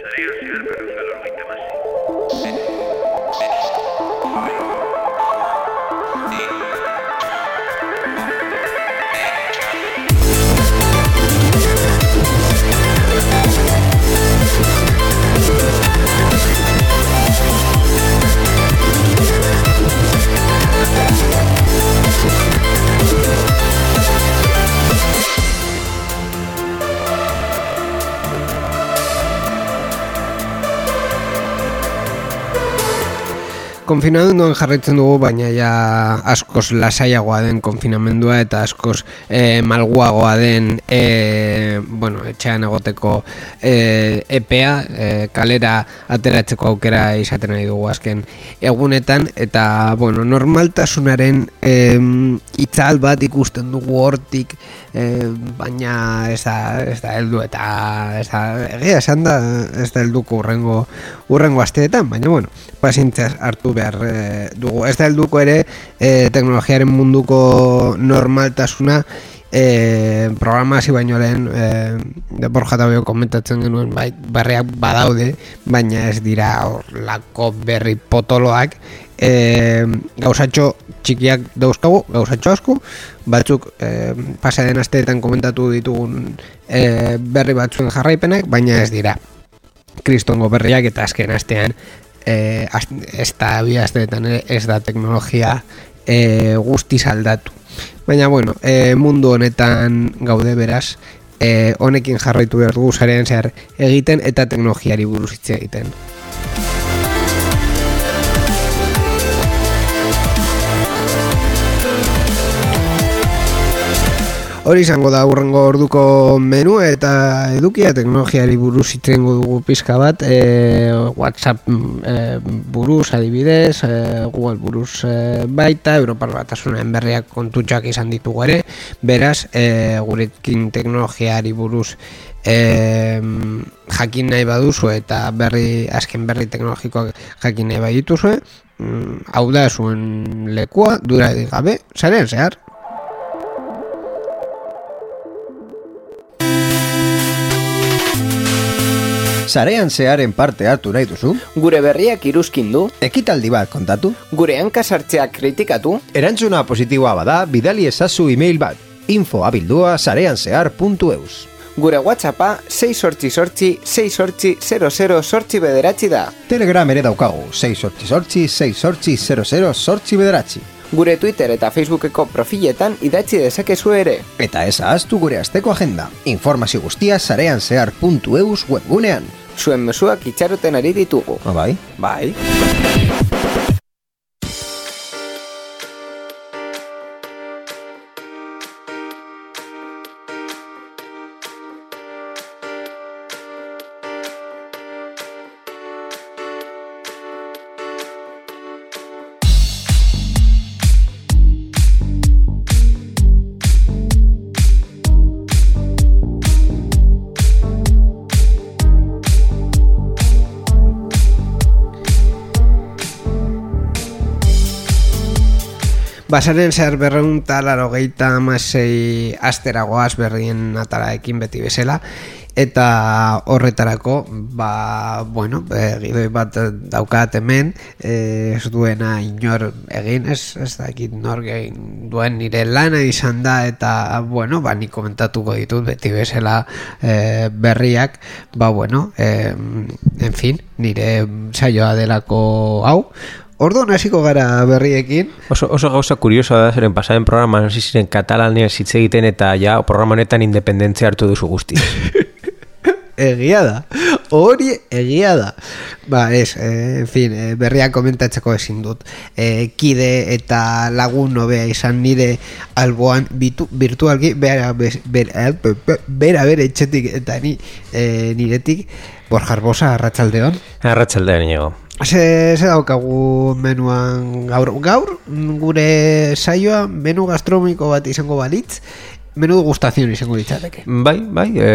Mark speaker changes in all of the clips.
Speaker 1: Salir, ciberperú, calor, mi tema. Konfinamenduan jarraitzen dugu, baina ja askoz lasaiagoa den konfinamendua eta askoz e, malguagoa den e, bueno, etxean egoteko e, EPEA, e, kalera ateratzeko aukera izaten nahi dugu azken egunetan, eta bueno, normaltasunaren e, itzal bat ikusten dugu hortik, e, baina ez da, ez da heldu eta ez da, egia esan da, ez da helduko urrengo, urrengo asteetan, baina bueno, pazientzia hartu behar e, dugu. Ez da helduko ere e, teknologiaren munduko normaltasuna e, programa hasi baino lehen e, depor jata komentatzen genuen bai, barriak badaude baina ez dira lako berri potoloak e, gauzatxo txikiak dauzkagu gauzatxo asko batzuk e, pasaren asteetan komentatu ditugun e, berri batzuen jarraipenak baina ez dira kristongo berriak eta azken astean eh, ez da ez da teknologia eh, guzti saldatu. Baina, bueno, eh, mundu honetan gaude beraz, eh, honekin jarraitu behar dugu zarean zehar egiten eta teknologiari buruz hitz egiten. Hori izango da urrengo orduko menu eta edukia teknologiari buruz itzengo dugu pizka bat e, WhatsApp e, buruz adibidez e, Google buruz e, baita Europar bat asunen berriak kontutxak izan ditugu ere beraz e, gurekin teknologiari buruz e, jakin nahi baduzu eta berri azken berri teknologikoak jakin nahi badituzu mm, hau da zuen lekua dura gabe, zaren zehar?
Speaker 2: Sarean zearen parte hartu nahi duzu?
Speaker 3: Gure berriak iruzkin du?
Speaker 2: Ekitaldi bat kontatu?
Speaker 3: Gure hankasartzeak kritikatu?
Speaker 2: Erantzuna positiboa bada, bidali ezazu email bat. Info abildua sareanzear.eus
Speaker 3: Gure WhatsAppa 6 sortzi sortzi 6 sortzi 00 sortzi bederatzi da.
Speaker 2: Telegram ere daukagu 6 sortzi sortzi 6 sortzi 00 sortzi bederatzi.
Speaker 3: Gure Twitter eta Facebookeko profiletan idatzi dezakezu ere.
Speaker 2: Eta ez ahaztu gure asteko agenda. Informazio guztia sareanzear.eus webgunean
Speaker 3: zuen mesuak itxaroten ari ditugu.
Speaker 2: Ah, bai?
Speaker 3: Bai.
Speaker 1: Basaren zer berreun talaro geita amasei asteragoaz berrien ataraekin beti bezala. Eta horretarako ba, bueno, e, gidoi bat daukat hemen e, ez duena inor egin ez, ez dakit nor egin duen nire lana izan da eta bueno, ba, ni komentatuko ditut beti bezala e, berriak. Ba bueno, e, en fin nire saioa delako hau Ordo hasiko gara berriekin.
Speaker 4: Oso, oso gauza kuriosa da zeren pasaren programa hasi ziren katalania hitz egiten eta ja programa honetan independentzia hartu duzu guzti.
Speaker 1: egia da. Hori egia da. Ba, ez, eh, en fin, eh, berria komentatzeko ezin dut. Eh, kide eta lagun nobea izan nire alboan bitu, virtualki bera bera bera bera etxetik eta ni eh, niretik Borjar Bosa, Arratxaldeon.
Speaker 4: Arratxaldeon, inigo.
Speaker 1: Ze, ze daukagu menuan gaur, gaur gure saioa menu gastronomiko bat izango balitz menu degustazion izango ditzateke
Speaker 4: bai, bai, e,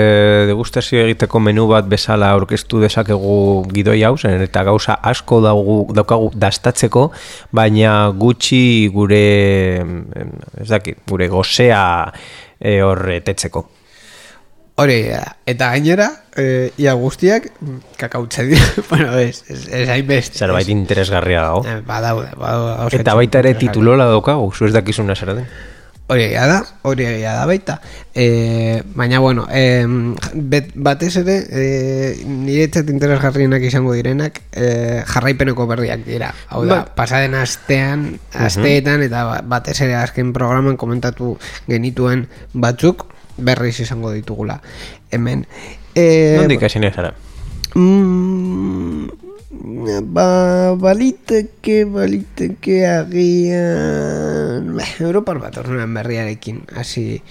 Speaker 4: degustazio egiteko menu bat bezala aurkeztu dezakegu gidoi hau zen eta gauza asko daugu, daukagu dastatzeko baina gutxi gure ez dakit, gure gozea e, horretetzeko
Speaker 1: Hori da. Eta gainera, eh, ia guztiak mm, kakautze dira. bueno, ez, ez, ez hainbeste.
Speaker 4: Zerbait interesgarria dago.
Speaker 1: Eh, Badaude, badaude.
Speaker 4: Eta baita ere titulola daukagu, zu ez dakizuna zer den.
Speaker 1: Hori egia da, hori egia da baita. E, baina, bueno, e, bet, batez ere, e, niretzat interesgarrienak izango direnak, e, jarraipeneko berriak dira. Hau da,
Speaker 4: Ba-
Speaker 1: pasaden astean, asteetan, eta ba- batez ere azken programan komentatu genituen batzuk, berriz izango ditugula. Hemen. E,
Speaker 4: Nondik hasi nahi zara?
Speaker 1: Mm, ba, baliteke, baliteke agian... Bah, Europar bat orduan berriarekin, hasi...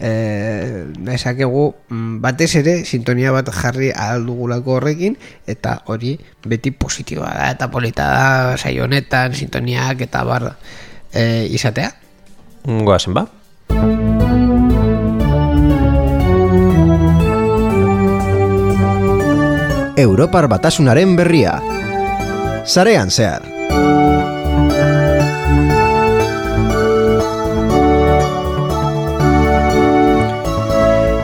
Speaker 1: Eh, esakegu mm, batez ere sintonia bat jarri aldugulako horrekin eta hori beti positiboa da eta polita da saio honetan sintoniak eta bar eh, izatea
Speaker 4: Goazen ba?
Speaker 2: Europar batasunaren berria. Sarean zehar.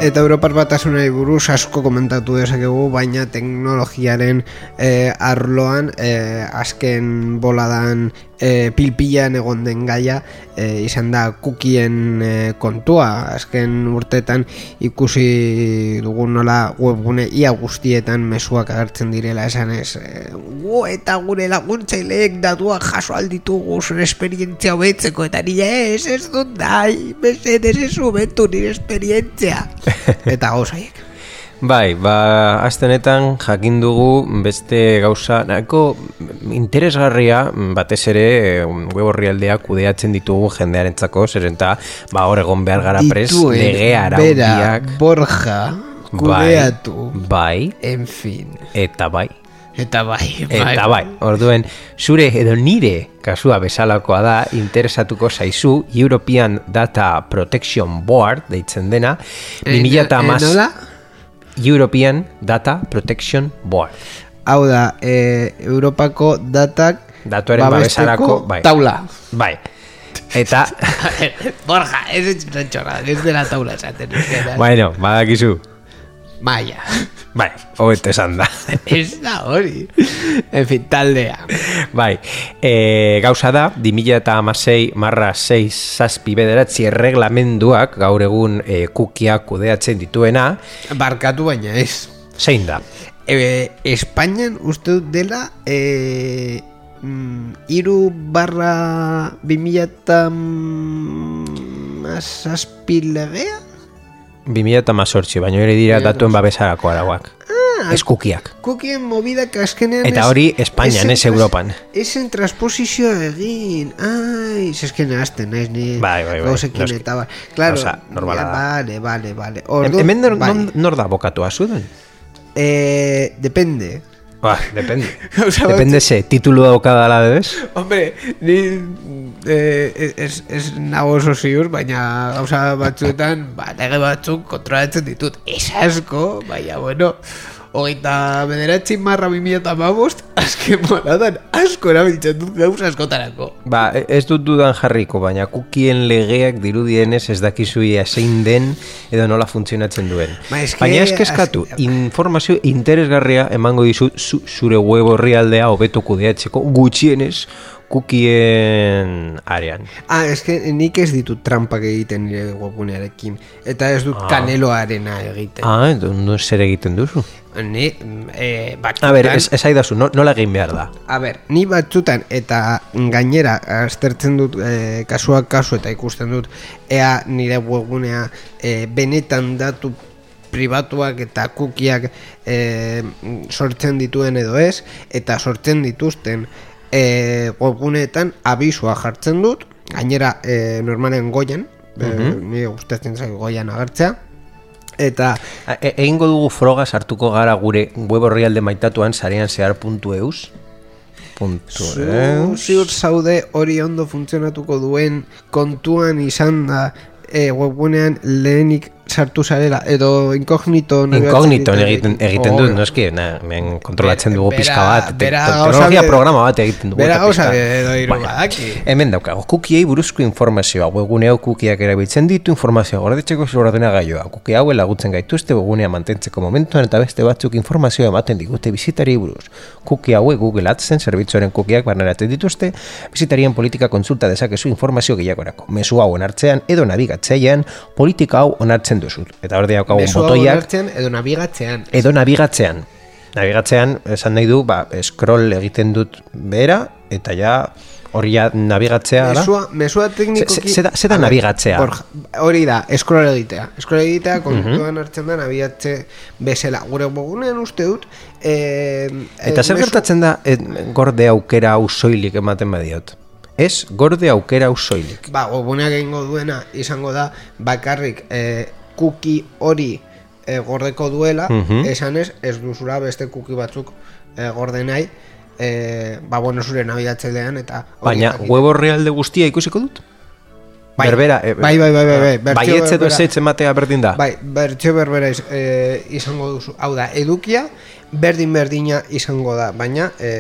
Speaker 1: Eta Europar batasunari buruz asko komentatu dezakegu, baina teknologiaren eh, arloan eh, azken boladan eh, pilpilan egon den gaia eh, izan da kukien eh, kontua. Azken urtetan ikusi dugun nola webgune ia guztietan mezuak agertzen direla esan ez eh, gu eta gure laguntzaileek datuak jaso alditugu zure esperientzia hobetzeko. Eta nire ez ez dut nahi mesedez ez hobetu nire esperientzia. Eta gauzaiek
Speaker 4: Bai, ba, astenetan jakin dugu beste gauza nahiko interesgarria batez ere web orrialdea kudeatzen ditugu jendearentzako, zeren eta ba hor egon behar gara pres
Speaker 1: Dituen
Speaker 4: lege
Speaker 1: bera
Speaker 4: araudiak.
Speaker 1: Borja kudeatu.
Speaker 4: bai,
Speaker 1: en fin.
Speaker 4: Eta bai.
Speaker 1: eta bai
Speaker 4: Eta bai, orduen, zure edo nire kasua bezalakoa da, interesatuko zaizu European Data Protection Board, deitzen dena,
Speaker 1: Eh,
Speaker 4: 2000 eta
Speaker 1: eh,
Speaker 4: mas,
Speaker 1: nola?
Speaker 4: European Data Protection Board.
Speaker 1: hau da eh, Europako datak
Speaker 4: Datuaren
Speaker 1: babesteko
Speaker 4: babeserako, bai.
Speaker 1: taula
Speaker 4: Bai. Eta,
Speaker 1: Borja, ez ez txorra, ez dela taula esaten
Speaker 4: bueno, badakizu.
Speaker 1: Maia.
Speaker 4: Bai, hobeto esan da.
Speaker 1: Ez da hori. En fin, taldea.
Speaker 4: Bai, e, gauza da, 2000 eta amasei marra 6 zazpi bederatzi erreglamenduak gaur egun e, kukiak kudeatzen dituena,
Speaker 1: Barkatu baina ez.
Speaker 4: zein da?
Speaker 1: E, Espainian uste dut dela e, mm, iru barra bimila eta zazpi legea?
Speaker 4: 2000 eta mazortzi, baina ere dira datuen babesarako arauak.
Speaker 1: Ah,
Speaker 4: Ez kukiak.
Speaker 1: Kukien movida kaskenean
Speaker 4: Eta hori Espainian, ez Europan.
Speaker 1: Esen transposizioa egin Ai, zesken azten naiz ni
Speaker 4: Bai, bai, bai,
Speaker 1: Gauzekin eta bar Claro,
Speaker 4: Gauza normala da.
Speaker 1: Vale, vale, vale Orduan,
Speaker 4: Hemen nor,
Speaker 1: bai.
Speaker 4: nor da bokatua zuden?
Speaker 1: Eh, depende
Speaker 4: Ba, depende.
Speaker 1: Gauza
Speaker 4: depende ze, titulu daukadala debes?
Speaker 1: Hombre, ni eh, ez, ez nago oso ziur, baina gauza batzuetan, ba, lege batzuk kontrolatzen ditut. Ez asko, baina, bueno, hogeita bederatzi marra bimila eta mabost, azken moradan asko erabiltzen dut gauza askotarako.
Speaker 4: Ba, e- ez dut dudan jarriko, baina kukien legeak dirudienez ez dakizuia zein den edo nola funtzionatzen duen.
Speaker 1: Ba, eske-
Speaker 4: baina eskeskatu,
Speaker 1: az-
Speaker 4: informazio interesgarria emango dizu zu, zure web orrialdea hobeto kudeatzeko gutxienez kukien arean.
Speaker 1: Ah, eske nik ez ditut trampak egiten nire webgunearekin. Eta ez dut kaneloarena egiten.
Speaker 4: Ah, zer egiten duzu?
Speaker 1: Ni, eh, batzutan...
Speaker 4: A ber, ez, ez aidazu, no, nola egin behar da?
Speaker 1: A ber, ni batzutan eta gainera aztertzen dut e, kasuak kasu eta ikusten dut ea nire webgunea e, benetan datu pribatuak eta kukiak e, sortzen dituen edo ez eta sortzen dituzten e, webguneetan abisua jartzen dut gainera e, normalen goian e, nire gustatzen zaigu goian agertzea eta
Speaker 4: E, egingo dugu froga sartuko gara gure web orrialde maitatuan sarean zehar.eus puntu eus.
Speaker 1: ziur zaude hori ondo funtzionatuko duen kontuan izan da e, webgunean lehenik sartu zarela, edo inkognito...
Speaker 4: Inkognito egiten, egiten dut, noski, na, men kontrolatzen dugu pizka bat, teknologia programa bat egiten dugu.
Speaker 1: Bera gauza edo hiru
Speaker 4: Baina,
Speaker 1: badaki.
Speaker 4: Hemen daukago, kukiei buruzko informazioa, webgune hau kukiak erabiltzen ditu informazioa gordetzeko ordena gaioa. Kuki hau lagutzen gaituzte webgunea mantentzeko momentuan eta beste batzuk informazioa ematen digute bizitari buruz. Kuki hauek Google AdSense zerbitzuaren kukiak barneratzen dituzte, bizitarien politika kontsulta dezakezu informazio gehiagorako. Mezu hau onartzean edo nabigatzeian politika hau onartzen duzu. Eta hor
Speaker 1: Mezu hau
Speaker 4: botoiak
Speaker 1: edo nabigatzean.
Speaker 4: edo nabigatzean. Nabigatzean, esan nahi du, ba, scroll egiten dut behera, eta ja, hori ja nabigatzea da.
Speaker 1: Mesua, mesua teknikoki...
Speaker 4: Da- ze da
Speaker 1: A ber,
Speaker 4: nabigatzea?
Speaker 1: Hori da, scroll egitea. Scroll egitea,
Speaker 4: Mhm.
Speaker 1: kontuan hartzen da nabigatze bezala. Gure bogunean uste dut... Eh,
Speaker 4: Eta zer gertatzen da eh, gorde aukera hau soilik ematen badiot? Ez, gorde aukera hau soilik.
Speaker 1: Ba, webuneak egingo duena izango da bakarrik eh, cookie hori eh, gordeko duela,
Speaker 4: Mhm.
Speaker 1: esanez, ez duzula beste cookie batzuk eh, gorde nahi, eh, ba, bueno, zure nabigatzelean eta...
Speaker 4: Baina, web orrialde guztia ikusiko dut?
Speaker 1: Bai.
Speaker 4: Berbera, eh,
Speaker 1: Bai, bai, bai, bai, bai, bertsio
Speaker 4: Baietz edo
Speaker 1: berbera.
Speaker 4: ezetz ematea berdin da?
Speaker 1: Bai, bertxe berbera iz, e, izango duzu. Hau da, edukia berdin berdina izango da, baina e,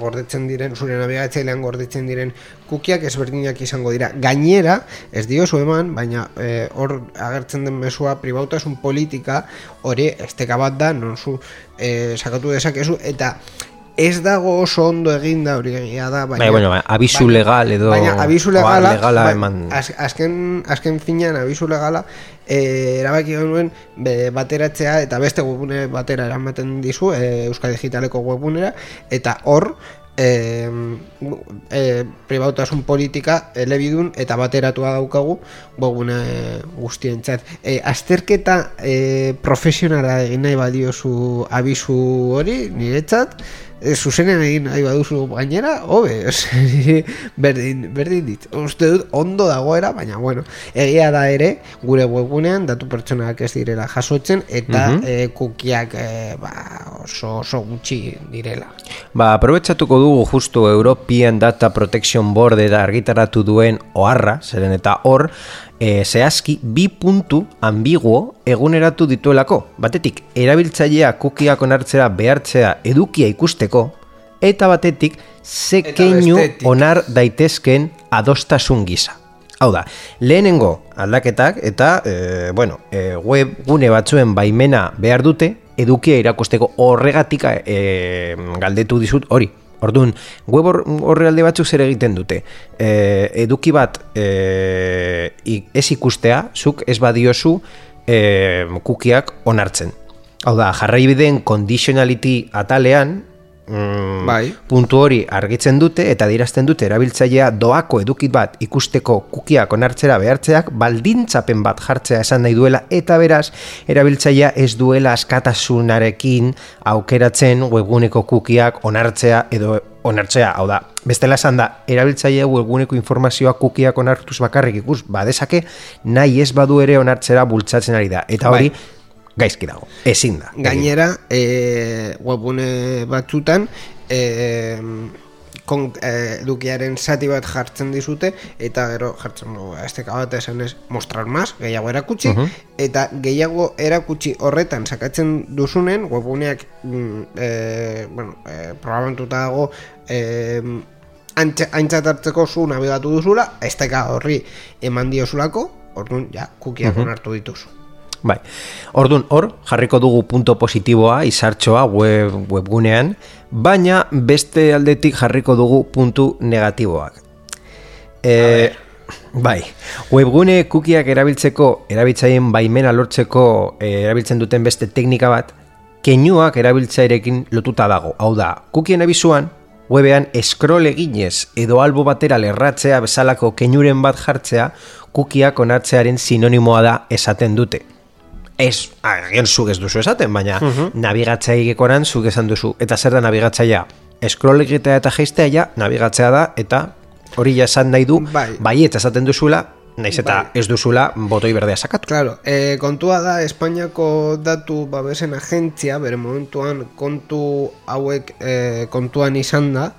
Speaker 1: gordetzen diren, zure nabigatzailean gordetzen diren kukiak ezberdinak izango dira. Gainera, ez diozu eman, baina e, hor agertzen den mesua pribautasun politika hori esteka bat da, non zu e, sakatu dezakezu, eta ez dago oso ondo eginda hori egia da, baina...
Speaker 4: Bai, bueno, bai, abisu
Speaker 1: baina-
Speaker 4: legal edo
Speaker 1: Baina
Speaker 4: ohar
Speaker 1: legala,
Speaker 4: legala
Speaker 1: bai,
Speaker 4: eman...
Speaker 1: az- azken, azken finean abisu legala e, erabaki genuen be, bateratzea eta beste webune batera eramaten dizu e, Euskal Digitaleko webunera eta hor e, e, pribautasun politika elebidun eta bateratua daukagu webune guztientzat. E, azterketa e, profesionala egin nahi badiozu abisu hori niretzat e, zuzenean egin nahi baduzu gainera, hobe, berdin, berdin dit. Uste dut ondo dagoera, baina bueno, egia da ere, gure webgunean datu pertsonak ez direla jasotzen, eta
Speaker 4: Mhm.
Speaker 1: e, kukiak e, ba, oso, oso gutxi direla.
Speaker 4: Ba, aprobetsatuko dugu justu European Data Protection Board eta argitaratu duen oharra, zeren eta hor, e, zehazki bi puntu ambiguo eguneratu dituelako. Batetik, erabiltzailea kukiak onartzera behartzea edukia ikusteko, eta batetik, ze keinu onar daitezken adostasun gisa. Hau da, lehenengo aldaketak eta, e, bueno, e, web gune batzuen baimena behar dute, edukia irakusteko horregatik e, galdetu dizut hori. Orduan, web hor- horrealde batzuk zer egiten dute. E, eduki bat e, ez ikustea, zuk ez badiozu e, kukiak onartzen. Hau da, jarraibideen conditionality atalean, mm,
Speaker 1: Bai.
Speaker 4: puntu hori argitzen dute eta dirazten dute erabiltzailea doako edukit bat ikusteko kukiak onartzera behartzeak baldintzapen bat jartzea esan nahi duela eta beraz erabiltzailea ez duela askatasunarekin aukeratzen webguneko kukiak onartzea edo onartzea, hau da, bestela esan da, erabiltzailea webguneko informazioa kukiak onartuz bakarrik ikus, badezake, nahi ez badu ere onartzera bultzatzen ari da, eta hori, gaizki dago, ezin da.
Speaker 1: Gainera, e, webune batzutan, e, kon, e, edukiaren zati bat jartzen dizute, eta gero jartzen dugu, esteka bat esan ez, mostrar más, gehiago erakutsi, eta gehiago erakutsi horretan sakatzen duzunen, webuneak mm, e, bueno, e, programatuta dago, e, antza- aintzat hartzeko zu nabigatu duzula, esteka horri eman diozulako, orduan, ja, kukiak onartu dituzu.
Speaker 4: Bai. Ordun hor jarriko dugu punto positiboa izartxoa web, webgunean, baina beste aldetik jarriko dugu puntu negatiboak. E, bai, webgune kukiak erabiltzeko, erabiltzaileen baimena lortzeko e, erabiltzen duten beste teknika bat, keinuak erabiltzairekin lotuta dago. Hau da, kukien abizuan, webean scroll eginez edo albo batera lerratzea bezalako keinuren bat jartzea, kukiak onartzearen sinonimoa da esaten dute. Ez, agian zuk ez duzu esaten, baina uh -huh. nabigatzailekoran zuk esan duzu. Eta zer da nabigatzailea? Scroll egitea eta jaistea ja, nabigatzea da, eta hori ja esan nahi du,
Speaker 1: Bai.
Speaker 4: baiet esaten duzula, naiz eta
Speaker 1: Bai.
Speaker 4: ez duzula botoi berdea sakatu.
Speaker 1: Claro, e, kontua da Espainiako datu babesen agentzia, bere momentuan kontu hauek e, kontuan izan da,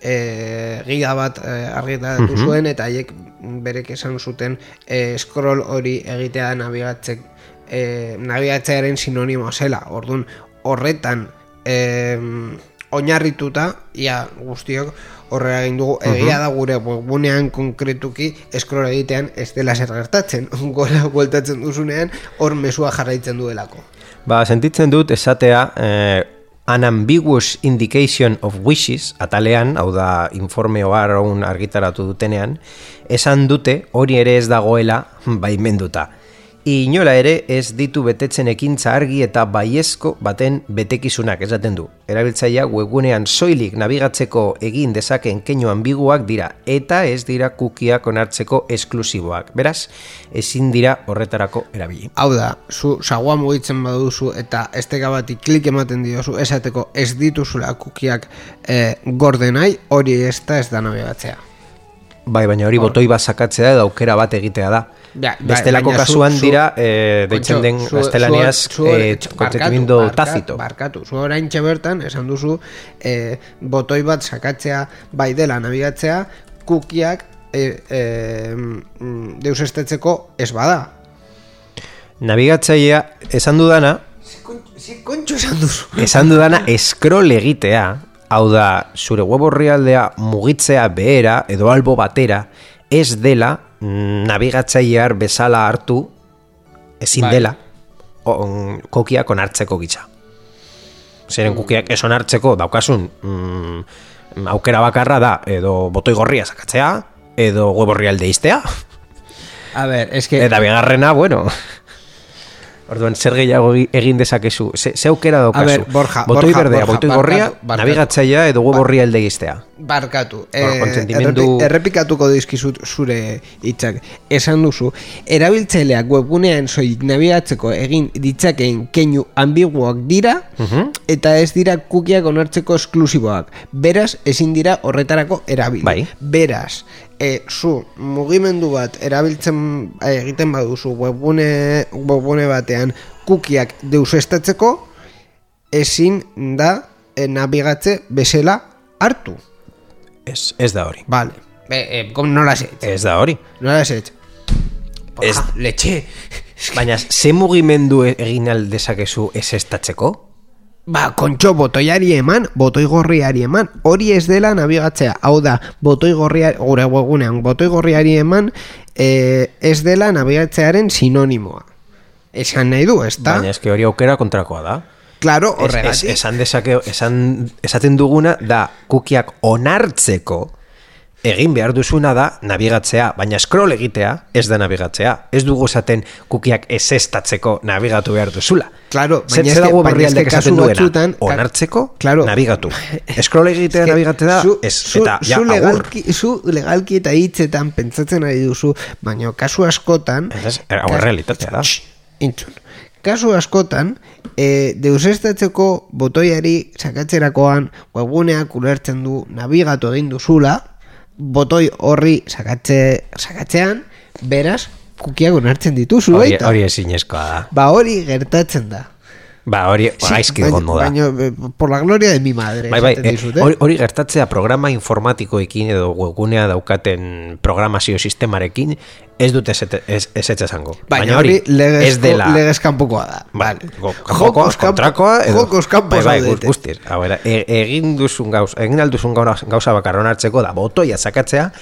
Speaker 1: e, gida bat e, argitaratu zuen, eta haiek berek esan zuten e, scroll hori egitea nabigatzek e, nabigatzearen sinonimo zela. Orduan, horretan e, oinarrituta, ia guztiok horrela egin dugu, egia da gure webgunean konkretuki eskrola egitean ez dela zer gertatzen. Gora bueltatzen duzunean, hor mesua jarraitzen duelako.
Speaker 4: Ba, sentitzen dut esatea eh, an ambiguous indication of wishes, atalean, hau da informe oharron argitaratu dutenean, esan dute hori ere ez dagoela baimenduta. Inola ere ez ditu betetzen ekintza argi eta baiezko baten betekizunak esaten du. Erabiltzaia webgunean soilik nabigatzeko egin dezaken keinu ambiguak dira eta ez dira kukiak onartzeko esklusiboak. Beraz, ezin dira horretarako erabili.
Speaker 1: Hau da, zu sagua mugitzen baduzu eta esteka bati klik ematen diozu esateko ez dituzula kukiak e, gorde nahi, hori ez da ez da nabigatzea.
Speaker 4: Bai, baina hori botoi bat sakatzea edo aukera bat egitea da.
Speaker 1: Ja, bai,
Speaker 4: Bestelako kasuan
Speaker 1: zu-
Speaker 4: dira, eh, deitzen den gaztelaniaz,
Speaker 1: zu-
Speaker 4: eh,
Speaker 1: barkatu,
Speaker 4: consentimiento
Speaker 1: barkatu, zu orain bertan esan duzu e, botoi bat sakatzea bai dela nabigatzea kukiak e, e, deus estetzeko ez bada.
Speaker 4: Nabigatzailea esan dudana,
Speaker 1: Zi kontxo esan duzu.
Speaker 4: esan dudana scroll egitea, hau da, zure web orrialdea mugitzea behera edo albo batera, ez dela nabigatzailear bezala hartu, ezin
Speaker 1: Bai.
Speaker 4: dela, on, kokiak onartzeko gitza. Zeren kukiak ez onartzeko daukasun mm, aukera bakarra da, edo botoi gorria sakatzea, edo web orrialde iztea,
Speaker 1: A ber, es que...
Speaker 4: Eta bigarrena, bueno. Orduan, zer gehiago egi- egin dezakezu? Ze, ze aukera daukazu?
Speaker 1: ber, Borja,
Speaker 4: botoi
Speaker 1: Borja,
Speaker 4: berdea,
Speaker 1: Borja,
Speaker 4: botoi gorria,
Speaker 1: barkatu.
Speaker 4: nabigatzailea edo web orri alde giztea.
Speaker 1: Barkatu,
Speaker 4: Bueno,
Speaker 1: eh, errepi- errepikatuko dizkizut zure hitzak. Esan duzu, erabiltzaileak webgunean soilik nabigatzeko egin ditzakeen keinu ambiguak dira,
Speaker 4: Mhm.
Speaker 1: eta ez dira kukiak onartzeko esklusiboak. Beraz, ezin dira horretarako erabili.
Speaker 4: Bai.
Speaker 1: Beraz, e, zu mugimendu bat erabiltzen eh, egiten baduzu webgune, webgune batean kukiak deusestatzeko, ezin da e, nabigatze bezala hartu.
Speaker 4: Ez, ez da hori.
Speaker 1: Vale. Be, eh, com no las he hecho.
Speaker 4: Ez da hori.
Speaker 1: No las he hecho.
Speaker 4: Ez-
Speaker 1: Ah, leche.
Speaker 4: Baina, ze mugimendu egin aldezakezu ez estatzeko?
Speaker 1: Ba, kontxo, botoiari eman, botoi gorriari eman. Hori ez dela nabigatzea. Hau da, botoi gorriari, gure webunean, botoi gorriari eman, eh, ez dela nabigatzearen sinonimoa. Esan nahi du, ez da?
Speaker 4: Baina, eske hori aukera kontrakoa da.
Speaker 1: Claro,
Speaker 4: Ez, ez,
Speaker 1: horregatik.
Speaker 4: esan dezake, esan, esaten duguna da kukiak onartzeko egin behar duzuna da nabigatzea, baina scroll egitea ez da nabigatzea. Ez dugu esaten kukiak ezestatzeko nabigatu behar duzula.
Speaker 1: Claro, baina eske-
Speaker 4: dago
Speaker 1: kasu
Speaker 4: esaten duena? Onartzeko,
Speaker 1: Claro.
Speaker 4: nabigatu. Scroll egitea
Speaker 1: Eske,
Speaker 4: nabigatzea,
Speaker 1: zu-
Speaker 4: ez,
Speaker 1: zu-
Speaker 4: eta ja,
Speaker 1: zu
Speaker 4: agur.
Speaker 1: legalki, zu legalki eta hitzetan pentsatzen ari duzu, baina kasu askotan...
Speaker 4: Ez, hau errealitatea da.
Speaker 1: Shh, Entzun. Kasu askotan, e, deusestatzeko botoiari sakatzerakoan webguneak ulertzen du nabigatu egin duzula, botoi horri sakatze, sakatzean, beraz, kukiak onartzen dituzu,
Speaker 4: Hori, hori ezinezkoa da.
Speaker 1: Ba hori gertatzen da.
Speaker 4: Ba, hori
Speaker 1: Sí,
Speaker 4: gaizki
Speaker 1: baina-
Speaker 4: gondo da.
Speaker 1: Baina, eh, por la gloria de mi madre.
Speaker 4: Bai, bai,
Speaker 1: dizut, eh?
Speaker 4: hori, hori gertatzea programa informatikoekin edo webgunea daukaten programazio sistemarekin ez dute ez ez esango.
Speaker 1: Baina hori legez,
Speaker 4: ez dela
Speaker 1: legez kanpokoa da.
Speaker 4: Bai,
Speaker 1: Vale.
Speaker 4: go- kanpokoa, kontrakoa edo
Speaker 1: Jokos kanpo
Speaker 4: bai, bai, guztiz. Hau era, e, egin duzun gauza, egin alduzun gauza, gauza bakar onartzeko da botoia sakatzea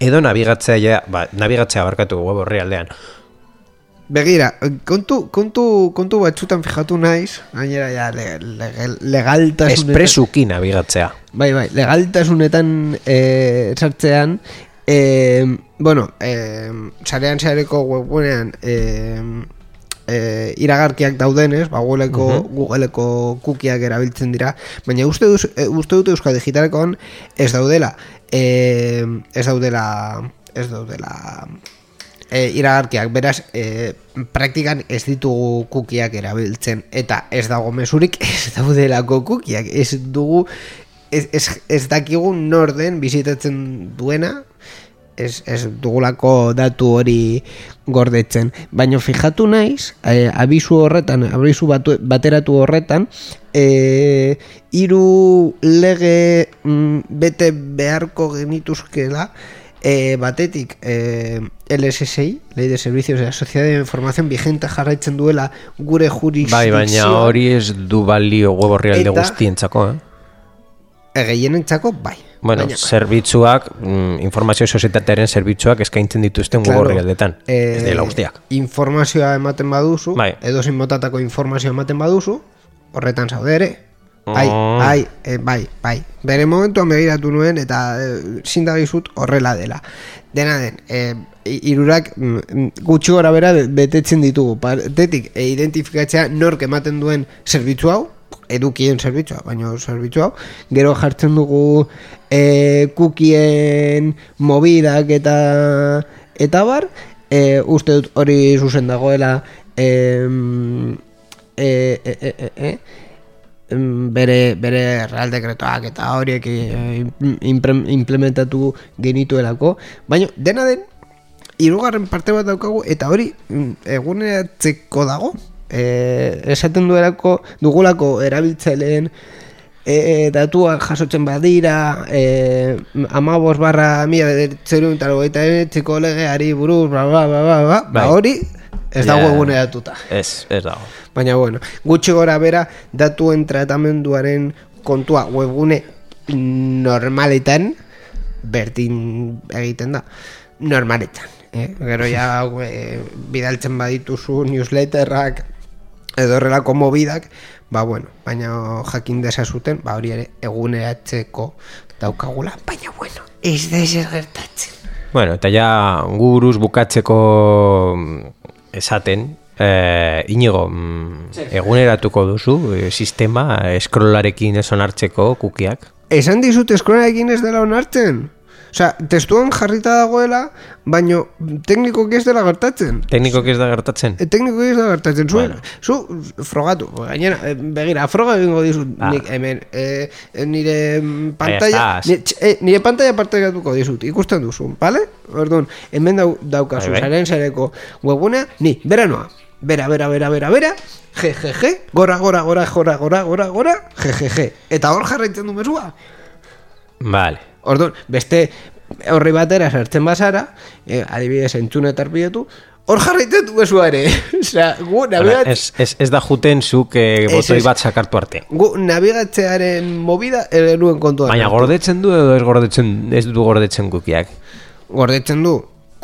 Speaker 4: edo nabigatzea ja, ba, nabigatzea barkatu web orrialdean.
Speaker 1: Begira, kontu, kontu, kontu batzutan fijatu naiz, gainera ja le, le, legaltasunetan...
Speaker 4: Espresuki nabigatzea.
Speaker 1: Bai, bai, legaltasunetan e, sartzean, e, bueno, e, sarean sareko webgunean e, e, iragarkiak daudenez, ba, Googleeko, Googleeko kukiak erabiltzen dira, baina uste, duz, uste dute Euskal Digitalekoan ez daudela, e, ez daudela, ez daudela e, iragarkiak, beraz, e, praktikan ez ditugu kukiak erabiltzen, eta ez dago mesurik ez daudelako kukiak, ez dugu, ez, ez, ez dakigu norden bizitatzen duena, ez, ez dugulako datu hori gordetzen. Baina fijatu naiz, e, abizu horretan, abizu batu, bateratu horretan, e, hiru lege mm, bete beharko genituzkela, e, batetik e, LSSI, Ley de Servicios de la Sociedad de Información vigente jarraitzen duela gure
Speaker 4: Bai,
Speaker 1: jurisdikzioa.
Speaker 4: baina hori ez du balio web orrialde
Speaker 1: Eta-
Speaker 4: guztientzako, eh?
Speaker 1: Gehienentzako, bai.
Speaker 4: Bueno,
Speaker 1: Baina-
Speaker 4: zerbitzuak, mm, informazio sozietatearen zerbitzuak eskaintzen dituzten
Speaker 1: Claro,
Speaker 4: orrialdetan.
Speaker 1: eh,
Speaker 4: ez dela guztiak.
Speaker 1: Informazioa ematen baduzu,
Speaker 4: Bai.
Speaker 1: edozein motatako informazioa ematen baduzu, horretan zaude ere. Bai, bai, eh, bai, bai. Bere momentuan begiratu nuen eta e, zindagizut horrela dela. Dena den, e, irurak mm, mm, gutxi gora bera be- betetzen ditugu. Partetik, e, identifikatzea nork ematen duen zerbitzu hau, edukien zerbitzua, baina zerbitzu hau, gero jartzen dugu e, kukien mobidak eta eta bar, e, uste dut hori zuzen dagoela e, e, e, e, e, em, bere, bere real dekretoak eta horiek e, impre- implementatu genituelako, baina dena den hirugarren parte bat daukagu eta hori mm, eguneratzeko dago. E, esaten duelako dugulako erabiltzaileen e, datuak jasotzen badira e, amabos barra mila bederatzerun eta legeari buruz ba, ba, ba, ba, ba, ba
Speaker 4: Bai.
Speaker 1: hori ez dago
Speaker 4: Ja.
Speaker 1: eguneratuta
Speaker 4: Ez, ez dago.
Speaker 1: Baina bueno, gutxi gora bera datuen tratamenduaren kontua webgune normaletan bertin egiten da normaletan eh? gero ja e, bidaltzen badituzu newsletterrak edo horrelako mobidak ba bueno, baina jakin desazuten ba hori ere eguneratzeko daukagula baina bueno, ez da gertatzen
Speaker 4: Bueno, eta ja guruz bukatzeko esaten, eh, inigo, mm, eguneratuko duzu eh, sistema eskrolarekin ez onartzeko kukiak?
Speaker 1: Esan dizut eskolarekin ez dela onartzen. Osea, testuan jarrita dagoela, baino teknikoki ez dela gertatzen.
Speaker 4: Tekniko ez da gertatzen?
Speaker 1: E, teknikoki ez da gertatzen. Zu,
Speaker 4: Bueno.
Speaker 1: zu frogatu. Gainera, eh, begira, froga egingo dizut
Speaker 4: Ah.
Speaker 1: nik hemen. E, nire pantalla, nire, eh, nire pantalla partekatuko dizut, ikusten duzu, vale? Orduan, hemen dau, daukazu,
Speaker 4: Bai, bai.
Speaker 1: zaren zareko webgunea, ni, bera noa. Bera, bera, bera, bera, bera, GGG, gora, gora, gora, gora, gora, gora, gora, GGG. Eta hor jarraitzen du mesua.
Speaker 4: Vale.
Speaker 1: Orduan, beste horri batera sartzen bazara, eh, adibidez entzune eta arpidetu, hor jarraitzen du bezua ere. Osea, gu, nabigat,
Speaker 4: ez, ez, ez da juten zuk eh, botoi bat sakartu arte.
Speaker 1: gu nabigatzearen movida erenuen kontuan.
Speaker 4: Baina gordetzen du edo ez gordetzen, ez du gordetzen kukiak?
Speaker 1: Gordetzen du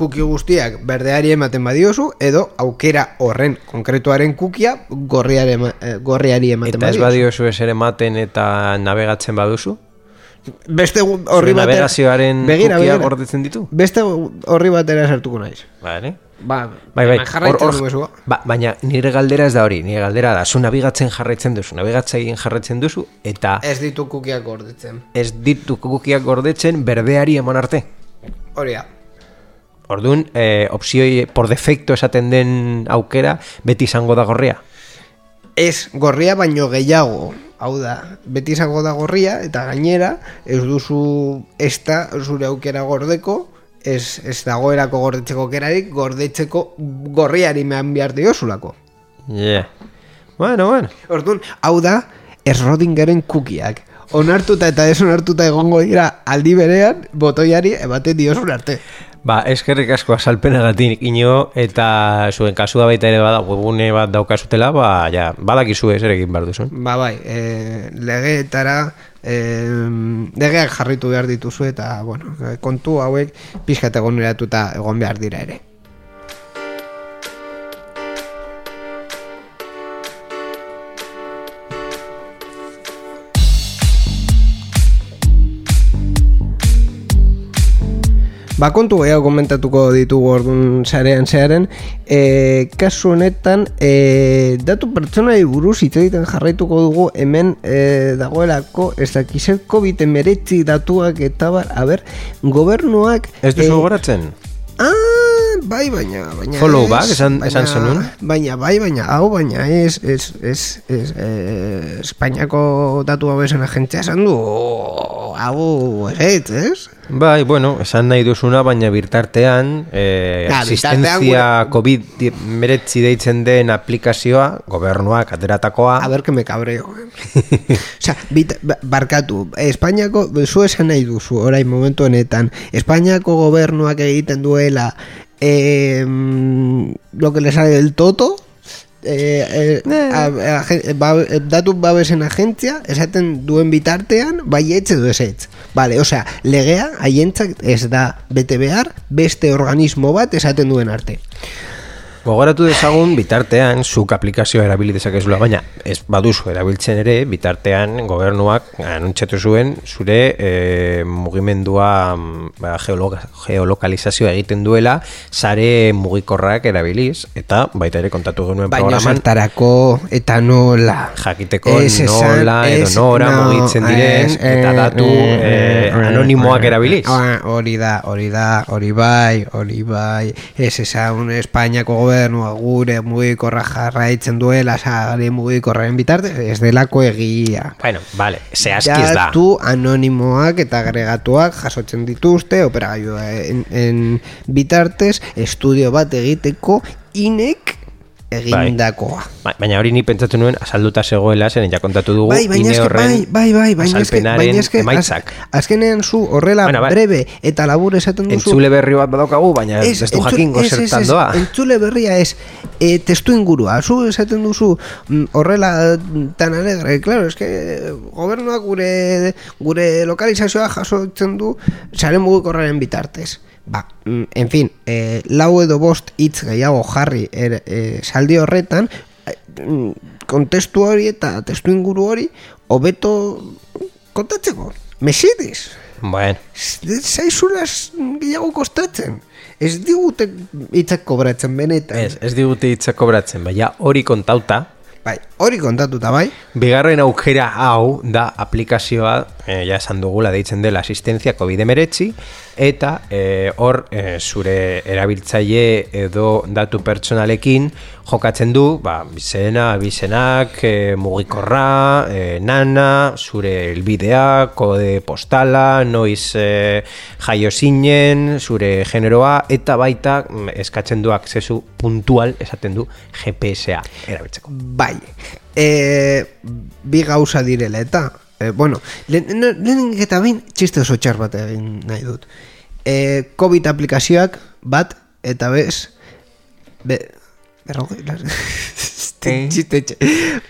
Speaker 1: kuki guztiak berdeari ematen badiozu, edo aukera horren konkretuaren kukia gorriare, ema- eh, gorriari ematen
Speaker 4: Eta ez
Speaker 1: badiozu.
Speaker 4: badiozu ez ere ematen eta navegatzen baduzu?
Speaker 1: Beste horri batera...
Speaker 4: navegazioaren
Speaker 1: Begira, begira.
Speaker 4: gordetzen ditu?
Speaker 1: Beste horri batera sartuko naiz.
Speaker 4: Vale.
Speaker 1: Ba,
Speaker 4: Bai, bai,
Speaker 1: du
Speaker 4: hor-
Speaker 1: bezua.
Speaker 4: ba, baina nire galdera ez da hori, nire galdera da, zu nabigatzen jarraitzen duzu, nabigatzen jarraitzen duzu, eta
Speaker 1: Ez ditu kukiak gordetzen.
Speaker 4: ez ditu kukiak gordetzen berdeari eman arte.
Speaker 1: Hori da.
Speaker 4: Orduan, eh, opzioi por defecto esaten den aukera, beti izango da gorria.
Speaker 1: Ez gorria baino gehiago. Hau da, beti izango da gorria eta gainera ez duzu esta zure aukera gordeko, ez, ez dagoerako gordetzeko kerarik, gordetzeko gorriari mehan behar diozulako.
Speaker 4: Yeah. Bueno, bueno.
Speaker 1: Orduan, hau da, Errodingeren kukiak. Onartuta eta ez onartuta egongo dira aldi berean, botoiari ematen diozun arte.
Speaker 4: Ba, eskerrik asko azalpenagatik ino eta zuen kasua baita ere bada webgune bat daukazutela, ba, ja, badakizu ez ere egin behar duzun.
Speaker 1: Ba bai, e, legeetara e, legeak jarritu behar dituzu eta bueno, kontu hauek pixkat egoneratuta egon behar dira ere. Ba, kontu gehiago komentatuko ditugu orduan sarean zearen e, kasu honetan e, datu pertsonai buruz hitz egiten jarraituko dugu hemen e, dagoelako ez dakizet COVID emeretzi datuak eta bar, a ber, gobernuak
Speaker 4: Ez duzu
Speaker 1: e,
Speaker 4: goratzen?
Speaker 1: Ah, bai, baina, baina
Speaker 4: Follow back, esan- esan zenuen?
Speaker 1: Baina, bai, baina, hau, baina, ez, ez, ez, ez, eh, Espainiako datu hau esan agentzia esan du, hau, ez, ez?
Speaker 4: Bai, bueno, esan nahi duzuna, baina birtartean, eh,
Speaker 1: Ja,
Speaker 4: asistentzia COVID meretzi deitzen den aplikazioa, gobernuak ateratakoa,
Speaker 1: A ber, que me cabreo. eh. Bit, ba- barkatu, Espainiako, zu esan nahi duzu, orain momentu honetan, Espainiako gobernuak egiten duela eh, lo que le sale del toto, eh, eh, a- a- gen- ba, datu babesen agentzia esaten duen bitartean bai etxe du ezetz vale, osea, legea haientzak ez da bete behar beste organismo bat esaten duen arte
Speaker 4: Gogoratu dezagun bitartean zuk aplikazioa erabili dezakezula, baina ez baduzu erabiltzen ere bitartean gobernuak anuntxatu zuen zure e, mugimendua mm, ba, geolo geolokalizazioa egiten duela sare mugikorrak erabiliz eta baita ere kontatu genuen
Speaker 1: baina
Speaker 4: programan
Speaker 1: zertarako eta nola
Speaker 4: jakiteko
Speaker 1: esan,
Speaker 4: nola edo
Speaker 1: ez,
Speaker 4: nora
Speaker 1: no,
Speaker 4: mugitzen diren
Speaker 1: ez,
Speaker 4: eta
Speaker 1: eh,
Speaker 4: datu
Speaker 1: eh,
Speaker 4: eh,
Speaker 1: eh,
Speaker 4: anonimoak
Speaker 1: eh,
Speaker 4: erabiliz.
Speaker 1: ah, Hori da, hori da, hori bai, hori bai Ez esan Espainiako gobernua gure mugikorra jarraitzen duela sare mugikorraren bitarte Ez delako egia
Speaker 4: Bueno, vale, zehazki ez da.
Speaker 1: Datu anonimoak eta agregatuak jasotzen dituzte operagailua en, en bitartez estudio bat egiteko inek egindakoa.
Speaker 4: Ba- Baina hori ni pentsatu nuen asalduta zegoela, zen ja kontatu dugu
Speaker 1: Bai, baina eske,
Speaker 4: horren
Speaker 1: bai, bai, bai, baina eske, baina eske,
Speaker 4: emaitzak.
Speaker 1: azkenean zu horrela
Speaker 4: Bueno, bai.
Speaker 1: brebe eta labur esaten duzu.
Speaker 4: Entzule berri bat badaukagu, baina ez, ez du jakingo zertan doa.
Speaker 1: Entzule berria ez, e, testu ingurua, zu esaten duzu mm, horrela mm, tan alegre, claro, es que gobernuak gure, gure lokalizazioa jasotzen du sare mugikorraren bitartez. Ba, mm, en fin, e, lau edo bost hitz gehiago jarri er, e, saldi horretan, e, mm, kontestu hori eta testu inguru hori hobeto kontatzeko. Mesedez,
Speaker 4: Bueno,
Speaker 1: zaizulaz gehiago kostatzen. Ez digute hitzak kobratzen benetan.
Speaker 4: ez, ez digute hitzak kobratzen, baina hori kontauta,
Speaker 1: Bai, hori kontatuta bai.
Speaker 4: Bigarren aukera hau da aplikazioa, eh, ja esan dugula deitzen dela asistentzia COVID-19 eta eh, hor eh, zure erabiltzaile edo datu pertsonalekin jokatzen du, ba, bizena, bizenak, eh, mugikorra, eh, nana, zure elbidea, kode postala, noiz eh, jaio zinen, zure generoa, eta baita mm, eskatzen du aksesu puntual, esaten du GPS-a erabiltzeko.
Speaker 1: Bai. E, bi gauza direla eta e, bueno, lehen lehenik eta bain txiste oso txar bat egin nahi dut. E, COVID aplikazioak bat eta bez be, berrogei las- txiste txe.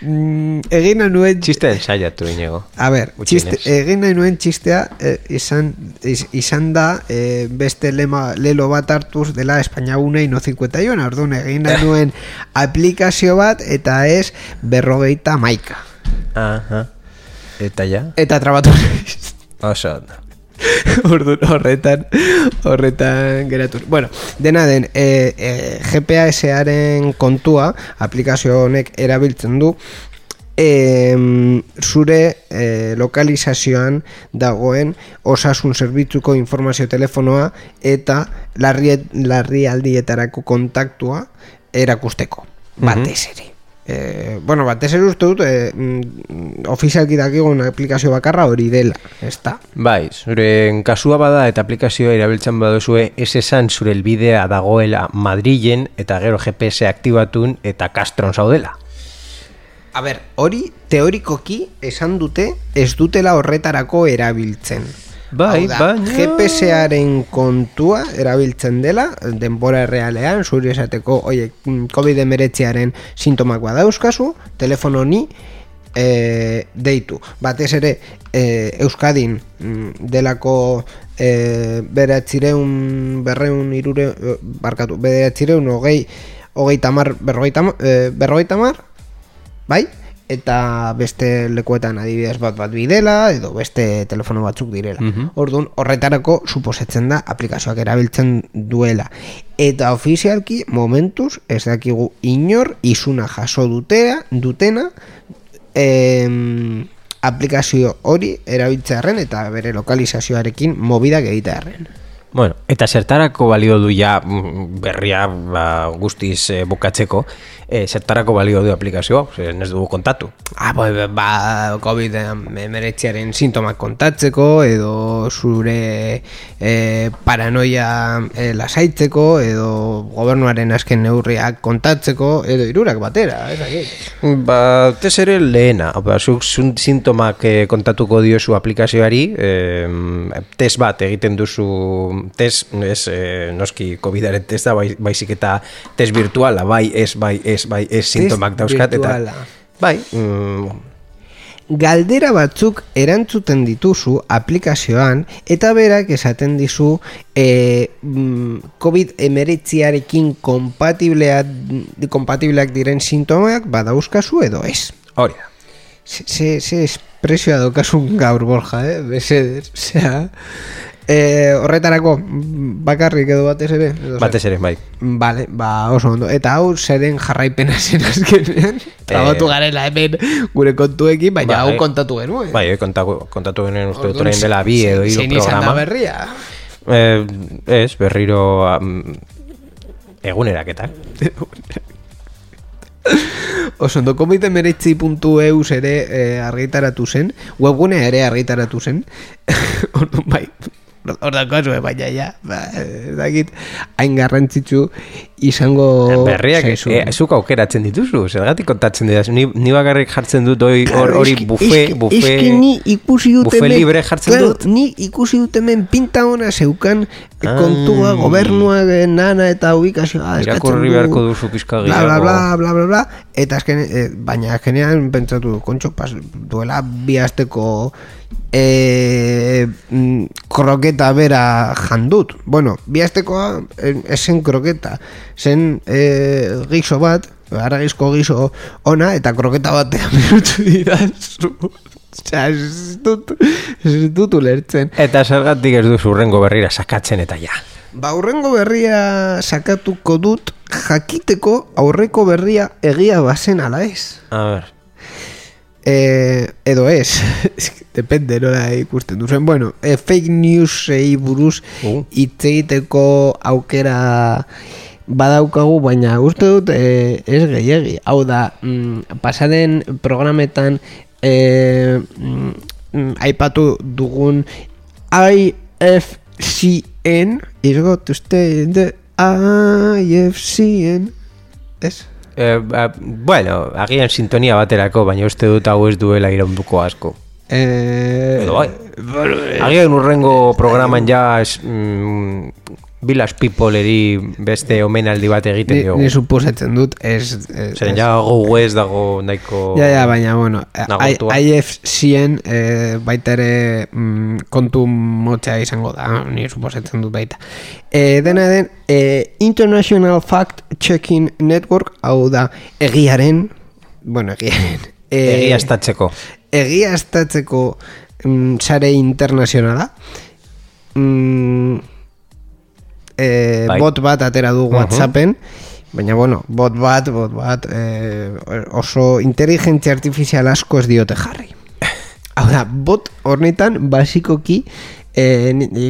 Speaker 1: Mm, egin nuen
Speaker 4: Txiste ensaiatu inigo.
Speaker 1: A ber, txiste, egin nahi nuen txistea eh, izan, iz, izan da eh, beste lema, lelo bat hartuz dela Espainia unei no 51, orduan egin nahi nuen aplikazio bat eta ez berrogeita maika.
Speaker 4: Aha. Eta ja?
Speaker 1: Eta trabatu
Speaker 4: Oso.
Speaker 1: Orduan horretan horretan geratu. Bueno, dena den e, e, GPS-aren kontua aplikazio honek erabiltzen du em, zure e, lokalizazioan dagoen osasun zerbitzuko informazio telefonoa eta larri, larrialdietarako kontaktua erakusteko batez ere. E, bueno, batez ere uste dut e, ofizialki dakigun aplikazio bakarra hori dela, ez da?
Speaker 4: Bai, zure kasua bada eta aplikazioa erabiltzen baduzue, ez esan zure elbidea dagoela Madrilen eta gero GPS aktibatun eta Castron zaudela.
Speaker 1: A ber, hori teorikoki esan dute ez dutela horretarako erabiltzen.
Speaker 4: Bai,
Speaker 1: da,
Speaker 4: baina-
Speaker 1: GPS-aren kontua erabiltzen dela, denbora realean, zuri esateko, oie, mm, COVID-19aren sintomak badauzkazu, telefono ni, e, deitu. Batez ere, e, Euskadin mm, delako e, beratzireun, berreun, irure, barkatu, beratzireun, hogei, hogei tamar, berrogei tamar, e, berrogei tamar, bai? Eta beste lekuetan adibidez bat bat bidela edo beste telefono batzuk direla. Orduan, horretarako suposatzen da aplikazioak erabiltzen duela. Eta ofizialki momentuz ez dakigu inor izuna jaso dutea, dutena em, aplikazio hori erabiltzearren eta bere lokalizazioarekin mobidak egitearren.
Speaker 4: Bueno, eta zertarako balio du ja mm, berria ba, guztiz eh, bukatzeko, eh, zertarako balio du aplikazioa, zer ez dugu kontatu.
Speaker 1: Ah, ba, ba COVID emeretziaren sintomak kontatzeko, edo zure e, paranoia e, lasaitzeko, edo gobernuaren azken neurriak kontatzeko, edo irurak batera, ez dakit.
Speaker 4: Ba, tez ere lehena, ba, zuk sintomak eh, kontatuko diozu aplikazioari, eh, test bat egiten duzu, test, ez, eh, noski COVID-aren testa, bai, baizik eta test virtuala, bai, ez, bai, ez, bai, ez sintomak dauzkat, eta... Bai, mm,
Speaker 1: Galdera batzuk erantzuten dituzu aplikazioan eta berak esaten dizu e, mm, COVID emeretziarekin kompatibleak, diren sintomak badauzkazu edo ez.
Speaker 4: hori da.
Speaker 1: Ze, ze, ze espresioa daukasun gaur borja, eh? Beseder, osea... E, horretarako bakarrik edo batez ere edo?
Speaker 4: Batez ere, bai.
Speaker 1: Vale, ba oso ondo. Eta hau zeren jarraipena zen azkenean. Trabatu garela hemen gure kontuekin, baina
Speaker 4: Bai.
Speaker 1: hau kontatu genuen.
Speaker 4: Bai, eh, kontatu, kontatu genuen uste dut dela bi edo hiru
Speaker 1: zein izan da
Speaker 4: programa.
Speaker 1: berria.
Speaker 4: Eh, ez, berriro um, eguneraketak.
Speaker 1: Oso ondo, komitemeretzi.eus ere eh, argitaratu zen, webgunea ere argitaratu zen. Bai, hor daukazue, baina ja, ba, ez dakit, hain garrantzitsu izango
Speaker 4: Berriak,
Speaker 1: zaizun.
Speaker 4: e, zuk aukeratzen dituzu, zergatik kontatzen didaz, ni, ni bakarrik jartzen dut hori hor- hori bufe, bufe,
Speaker 1: eske ni ikusi dut
Speaker 4: bufe libre jartzen
Speaker 1: claro,
Speaker 4: dut.
Speaker 1: Ni ikusi dut hemen pinta ona zeukan
Speaker 4: Ah.
Speaker 1: kontua, gobernuak eh, nana eta ubikazioa eskatzen
Speaker 4: Irakurri beharko duzu pixka
Speaker 1: bla, bla, bla, bla, bla, bla, eta azken, eh, baina azkenean pentsatu kontxo, pas, duela bi asteko eh, mm, kroketa bera jandut. Bueno, bi astekoa eh, esen kroketa, zen eh, gizo bat, aragizko gizo ona, eta kroketa batean minutu dira zu. Osea, ez dut, ez dut ulertzen.
Speaker 4: Eta zergatik ez duzu urrengo berrira sakatzen eta ja.
Speaker 1: Ba, aurrengo berria sakatuko dut jakiteko aurreko berria egia bazen ala ez.
Speaker 4: A ber,
Speaker 1: E, edo ez, depende nola ikusten duzen. Bueno, e, fake newsei buruz
Speaker 4: Uh.
Speaker 1: hitz egiteko aukera badaukagu, baina uste dut e, ez gehiagi. Hau da, mm, pasaden programetan e, mm, aipatu dugun IFCN, in the IFCN, ez?
Speaker 4: eh, ba, bueno, agian sintonia baterako, baina uste dut hau ez duela iraunduko asko.
Speaker 1: Eh,
Speaker 4: Edo bai. Agian urrengo programan ja mm, Village Peopleri beste omenaldi bat egiten
Speaker 1: Ni,
Speaker 4: diogu.
Speaker 1: ni suposatzen dut ez, ez,
Speaker 4: Zeren ja gogu ez dago nahiko...
Speaker 1: ja, ja, baina bueno. IFCN eh, baita ere mm, kontu motxa izango da ni suposatzen dut baita eh, dena den eh, International Fact Checking Network hau da egiaren bueno egiaren eh,
Speaker 4: Egia estatzeko.
Speaker 1: egiaztatzeko mm, sare internazionala mm, e,
Speaker 4: Bai.
Speaker 1: bot bat atera du whatsappen baina bueno, bot bat, bot bat e, oso inteligentzia artifizial asko ez diote jarri hau da, bot hornetan basikoki e,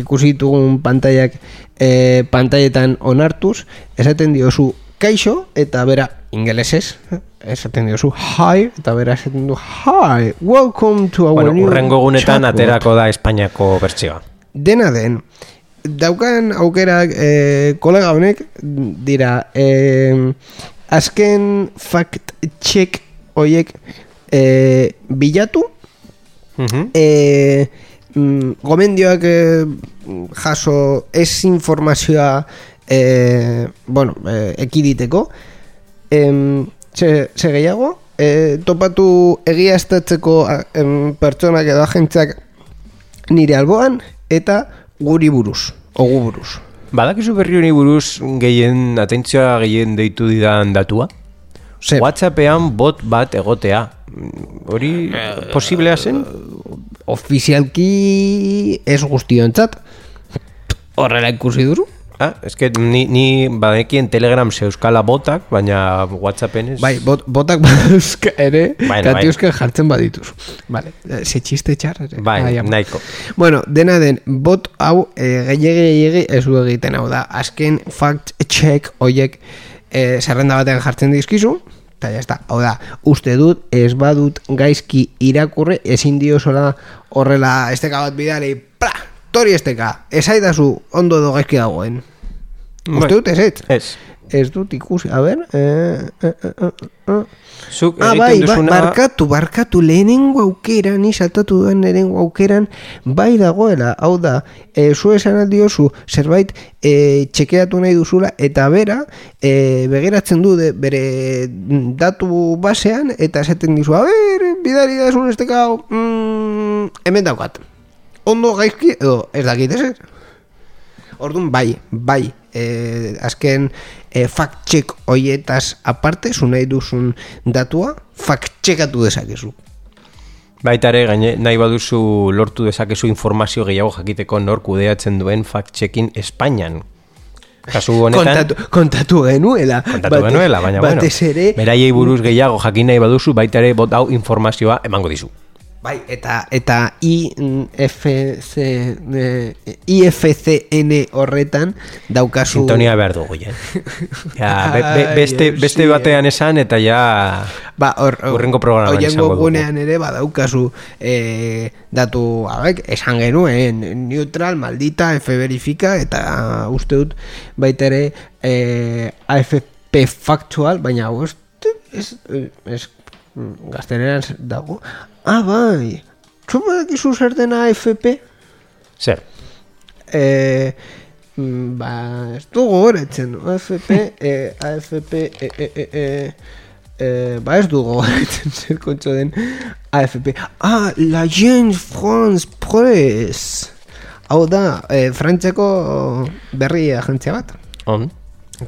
Speaker 1: ikusi ditugun pantaiak e, pantailetan onartuz esaten diozu kaixo eta bera ingelesez esaten diozu hi eta bera esaten du hi welcome to our
Speaker 4: Bueno,
Speaker 1: new
Speaker 4: urrengo
Speaker 1: chatbot."
Speaker 4: aterako da Espainiako bertsioa.
Speaker 1: dena den daukan aukerak e, kolega honek dira e, azken fact check hoiek e, bilatu
Speaker 4: Mhm.
Speaker 1: e, mm, gomendioak e, jaso ez informazioa e, bueno, e, ekiditeko em, ze, ze gehiago e, topatu egiaztatzeko pertsonak edo agentzak nire alboan eta guri buruz ogu buruz
Speaker 4: Badakizu berri honi buruz gehien, atentzioa gehien deitu didan datua?
Speaker 1: Zer?
Speaker 4: Whatsappean bot bat egotea. Hori posiblea zen?
Speaker 1: ofizialki ez guztiontzat horrela ikusi duru
Speaker 4: Ah, eske ni, ni badekien Telegram ze euskala botak, baina Whatsappen ez.
Speaker 1: Bai, bot, botak baduzka ere,
Speaker 4: Bueno,
Speaker 1: katiuzken jartzen badituz. Vale, eh, ze txiste txar ere.
Speaker 4: Bai,
Speaker 1: Ai, ama.
Speaker 4: nahiko.
Speaker 1: Bueno, dena den, bot hau e, gehiagi gehiagi ez du egiten hau da. Azken fact check oiek e, zerrenda batean jartzen dizkizu, eta está. Hau da, uste dut, ez badut gaizki irakurre, ezin dio sola horrela esteka bat bidali, pra, tori esteka, esaidazu ondo edo gaizki dagoen. Uste
Speaker 4: Bai.
Speaker 1: dut, ez ez?
Speaker 4: Ez.
Speaker 1: Ez dut ikusi, a ber, eh, eh, eh, eh, eh.
Speaker 4: Zuk
Speaker 1: Ah, bai, ba,
Speaker 4: duzuna...
Speaker 1: barkatu, barkatu, lehenengo aukera, ni saltatu duen lehenengo aukeran, bai dagoela, hau da, e, zu esan aldiozu, zerbait e, txekeatu nahi duzula, eta bera, e, begiratzen du de, bere datu basean, eta esaten dizu, a ber, bidari da esun esteka, hau, mm, hemen daukat. Ondo gaizki, edo, ez dakit ez Orduan, bai, bai, e, azken e, fact check hoietaz aparte, zu nahi duzun datua, fact checkatu dezakezu.
Speaker 4: Baita ere, gaine, nahi baduzu lortu dezakezu informazio gehiago jakiteko nor kudeatzen duen fact-checking Espainian. Kasu honetan...
Speaker 1: Kontatu, kontatu genuela.
Speaker 4: Kontatu
Speaker 1: Batez-
Speaker 4: genuela, baina bueno.
Speaker 1: batez ere,
Speaker 4: Beraiei buruz gehiago jakin nahi baduzu, baita ere bot hau informazioa emango dizu.
Speaker 1: Bai, eta eta IFC, eh, IFCN horretan daukazu...
Speaker 4: Sintonia behar dugu, ja. ja be, be, beste, beste batean esan eta ja...
Speaker 1: Ba, hor, hor-
Speaker 4: Hurrengo programan izango dugu.
Speaker 1: webgunean ere badaukazu eh, datu hauek esan genuen neutral, maldita, F verifika eta uste dut baita ere eh, AFP factual, baina ez, ez, ez mm, gazteneran dago. Ah, bai, txumadakizu zer den AFP?
Speaker 4: Zer?
Speaker 1: Mm, ba, ez du gogoretzen, AFP, eh, AFP, eh, eh, eh, eh, eh, ba ez du gogoretzen zer kontxo den AFP. Ah, la Gens France Press. Hau da, eh, Frantziako berri agentzia bat.
Speaker 4: On?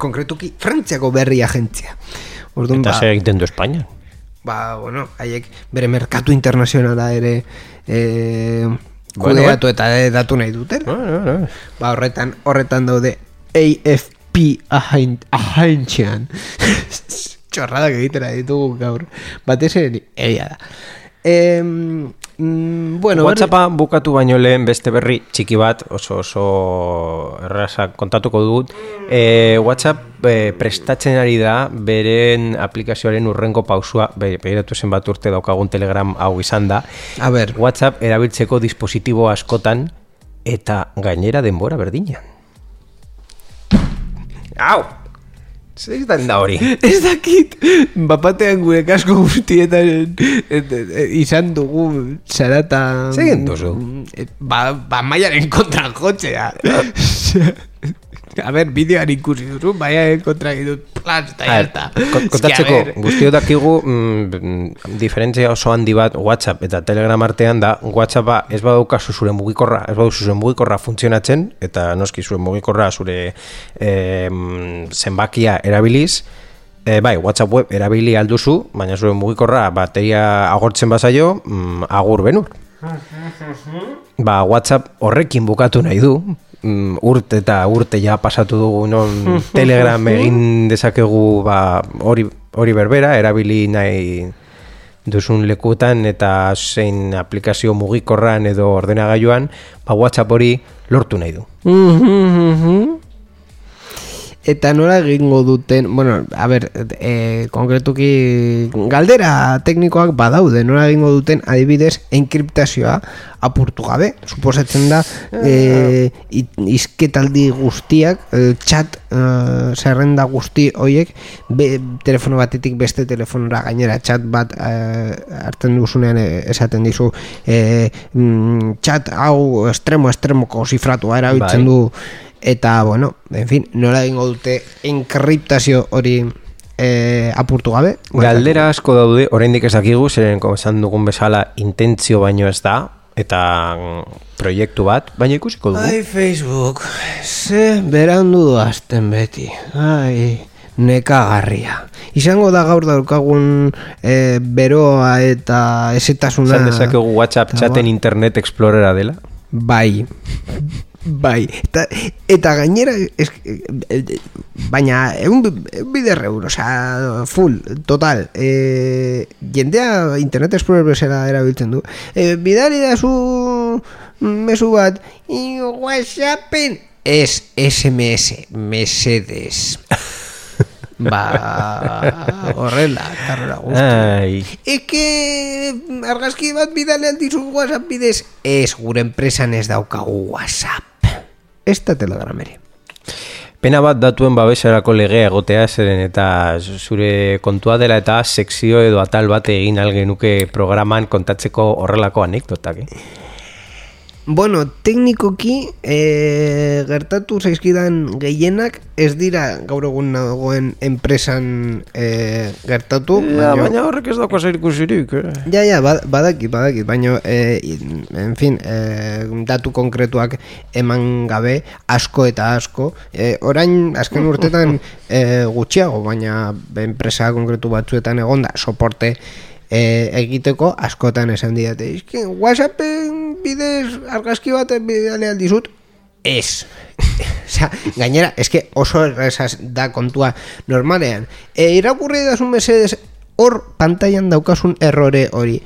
Speaker 1: Konkretuki, Frantziako berri agentzia. Orduan,
Speaker 4: Eta
Speaker 1: ba,
Speaker 4: egiten du Espainia?
Speaker 1: Ba, bueno, haiek bere merkatu internazionala ere
Speaker 4: Bueno,
Speaker 1: kudeatu eta eh, datu nahi dutela.
Speaker 4: No, no, no.
Speaker 1: Ba, horretan, horretan daude AFP ahain, ahaintxean. Txorradak egitera ditugu gaur. Batez ere, egia da. Em, mm, bueno,
Speaker 4: WhatsAppa bukatu baino lehen beste berri txiki bat oso oso erraza kontatuko dut. E, WhatsApp e, prestatzen ari da beren aplikazioaren urrengo pausua be, begiratu zen bat urte daukagun Telegram hau izan da.
Speaker 1: A ber,
Speaker 4: WhatsApp erabiltzeko dispositibo askotan eta gainera denbora berdina. Au! Zer da hori?
Speaker 1: ez dakit, bapatean gure kasko guztietan et, et, et, izan dugu zarata...
Speaker 4: Zer egin duzu?
Speaker 1: Eh, Ba, ba maiaren kontra jotzea. A ber, bideoan ikusi duzu, maiaren kontra ditut plan, eta
Speaker 4: A ver,
Speaker 1: jarta.
Speaker 4: kon- kontatzeko, guztio dakigu mm, diferentzia oso handi bat WhatsApp eta Telegram artean da WhatsAppa ez badaukazu zure mugikorra, ez baduzu zure mugikorra funtzionatzen eta noski zure mugikorra zure eh, zenbakia erabiliz E, bai, WhatsApp web erabili alduzu, baina zure mugikorra bateria agortzen bazaio, mm, agur benur. Ba, WhatsApp horrekin bukatu nahi du, mm, urte eta urte ja pasatu dugu non Telegram egin dezakegu ba, hori, hori berbera, erabili nahi duzun lekutan eta zein aplikazio mugikorran edo ordenagailuan, ba, WhatsApp hori lortu nahi du.
Speaker 1: Eta nola egingo duten, bueno, a ber, e, konkretuki galdera teknikoak badaude, nola egingo duten adibidez enkriptazioa apurtu gabe. Suposatzen da e, izketaldi guztiak, e, chat e, zerrenda guzti hoiek be, telefono batetik beste telefonora gainera chat bat e, hartzen duzunean e, esaten dizu e, mm, chat hau estremo estremoko zifratua erabiltzen
Speaker 4: Bai.
Speaker 1: du eta bueno, en fin, nola egingo dute enkriptazio hori eh, apurtu gabe.
Speaker 4: Galdera asko daude, oraindik ez dakigu, zeren esan dugun bezala intentzio baino ez da, eta mm, proiektu bat, baina ikusiko dugu.
Speaker 1: Ai, Facebook, ze berandu doazten beti. Ai, nekagarria. Izango da gaur daukagun eh, beroa eta esetasuna.
Speaker 4: Zan dezakegu WhatsApp chaten
Speaker 1: ba-
Speaker 4: Internet Explorera dela?
Speaker 1: Bai. Bai, eta, eta gainera, es, eh, baina, egun bider euro, osea, full, total, e, jendea Internet Explorer bezala erabiltzen du. E, bidali da zu mesu bat, i whatsappen, es SMS, mesedes. ba, horrela, karrera guzti.
Speaker 4: Ai,
Speaker 1: Eke argazki bat bidale aldizu WhatsApp bidez Ez, gure enpresan ez daukagu WhatsApp Ez da telegramere
Speaker 4: Pena bat datuen babeserako legea egotea zeren eta zure kontua dela eta sekzio edo atal bat egin algenuke programan kontatzeko horrelako anekdotak, eh?
Speaker 1: Bueno, teknikoki e, gertatu zaizkidan gehienak ez dira gaur egun nagoen enpresan e, gertatu
Speaker 4: Ja,
Speaker 1: baina-
Speaker 4: baina horrek ez dauka zer ikusirik, eh?
Speaker 1: Ja, ja, bad- badakit, badakit, baina, e, en fin, e, datu konkretuak eman gabe asko eta asko. E, orain, azken urtetan e, gutxiago, baina enpresa konkretu batzuetan egonda, soporte e, egiteko askotan esan didate. Eske, WhatsAppen bidez argazki bat bidale aldizut, Ez. Osea, gainera, eske oso errezaz da kontua normalean. E, irakurri dasun mesedez hor pantailan daukasun errore hori.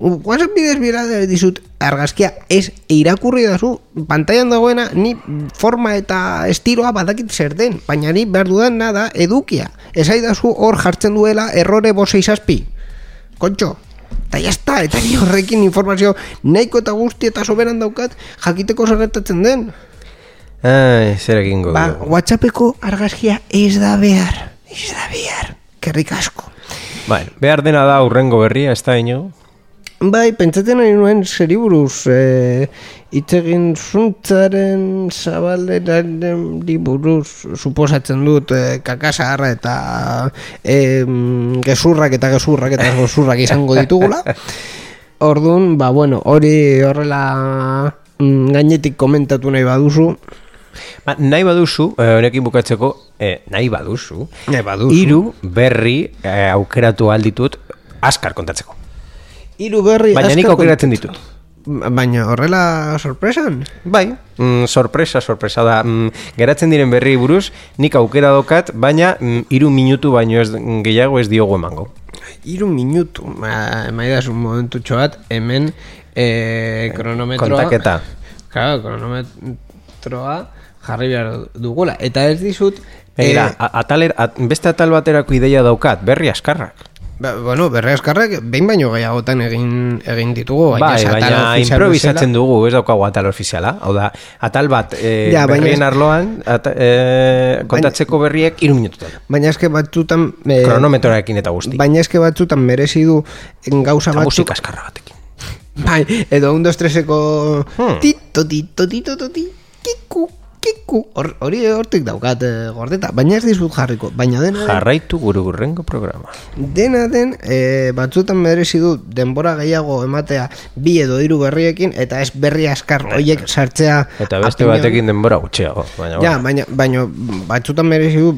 Speaker 1: WhatsApp bidez bira dizut argazkia ez irakurri dazu pantailan dagoena ni forma eta estiloa badakit zer den, baina ni behar dudan nada edukia. Esaidazu hor jartzen duela errore bose izazpi. Kontxo, eta jazta, eta ni horrekin informazio nahiko eta guzti eta soberan daukat jakiteko zer gertatzen den.
Speaker 4: Ai, zer egingo
Speaker 1: Ba,
Speaker 4: dugu.
Speaker 1: WhatsAppeko argazkia ez da behar. Ez da behar. Kerrik asko.
Speaker 4: Bueno, behar dena da urrengo berria, ez da ino?
Speaker 1: Bai, pentsatzen nahi nuen zeri buruz, e, itzegin zuntzaren zabaleraren buruz, suposatzen dut, e, kakasarra eta e, gezurrak eta gezurrak eta gezurrak izango ditugula. Orduan, ba, bueno, hori horrela mm, gainetik komentatu nahi baduzu,
Speaker 4: Ba, nahi baduzu, eh, honekin bukatzeko, eh, nahi baduzu,
Speaker 1: Nahi baduzu.
Speaker 4: hiru berri eh, aukeratu alditut askar kontatzeko.
Speaker 1: Hiru berri
Speaker 4: Baina nik aukeratzen ditut.
Speaker 1: Baina horrela sorpresan?
Speaker 4: Bai, mm, sorpresa, sorpresa da. Mm, geratzen diren berri buruz, nik aukera dokat, baina mm, hiru minutu baino ez gehiago ez diogu emango.
Speaker 1: Iru minutu, ma, maidazu momentu bat, hemen e, kronometroa...
Speaker 4: kontaketa.
Speaker 1: Claro, kronometroa jarri behar dugula. Eta ez dizut...
Speaker 4: Begira,
Speaker 1: eh,
Speaker 4: a- ataler, at, beste atal baterako ideia daukat, berri askarrak.
Speaker 1: Ba, bueno, berre askarrak behin baino gehiagotan egin egin ditugu. baina
Speaker 4: Bai, baina improvisatzen
Speaker 1: bezala.
Speaker 4: dugu, ez daukagu atal ofiziala. Hau da, atal bat eh,
Speaker 1: Ja, baina
Speaker 4: berrien arloan, at, eh, kontatzeko berriek iru minututan.
Speaker 1: Baina eske batzutan... eh,
Speaker 4: Kronometroarekin eta guzti.
Speaker 1: Baina eske batzutan merezi du gauza
Speaker 4: Eta
Speaker 1: batzuk...
Speaker 4: musika askarra batekin.
Speaker 1: Bai, edo un, dos, treseko
Speaker 4: Hmm.
Speaker 1: tito, tito, tito, tito, kiku, kiku. Hor- Hori hortik daukat eh, gordeta, baina ez dizut jarriko. Baina dena den,
Speaker 4: Jarraitu guru gurrengo programa.
Speaker 1: dena den e, batzutan merezi du denbora gehiago ematea bi edo hiru berriekin, eta ez berri askar horiek sartzea.
Speaker 4: Eta beste
Speaker 1: apinion-
Speaker 4: batekin denbora gutxiago. Baina,
Speaker 1: Ja, baina, baina batzutan merezi du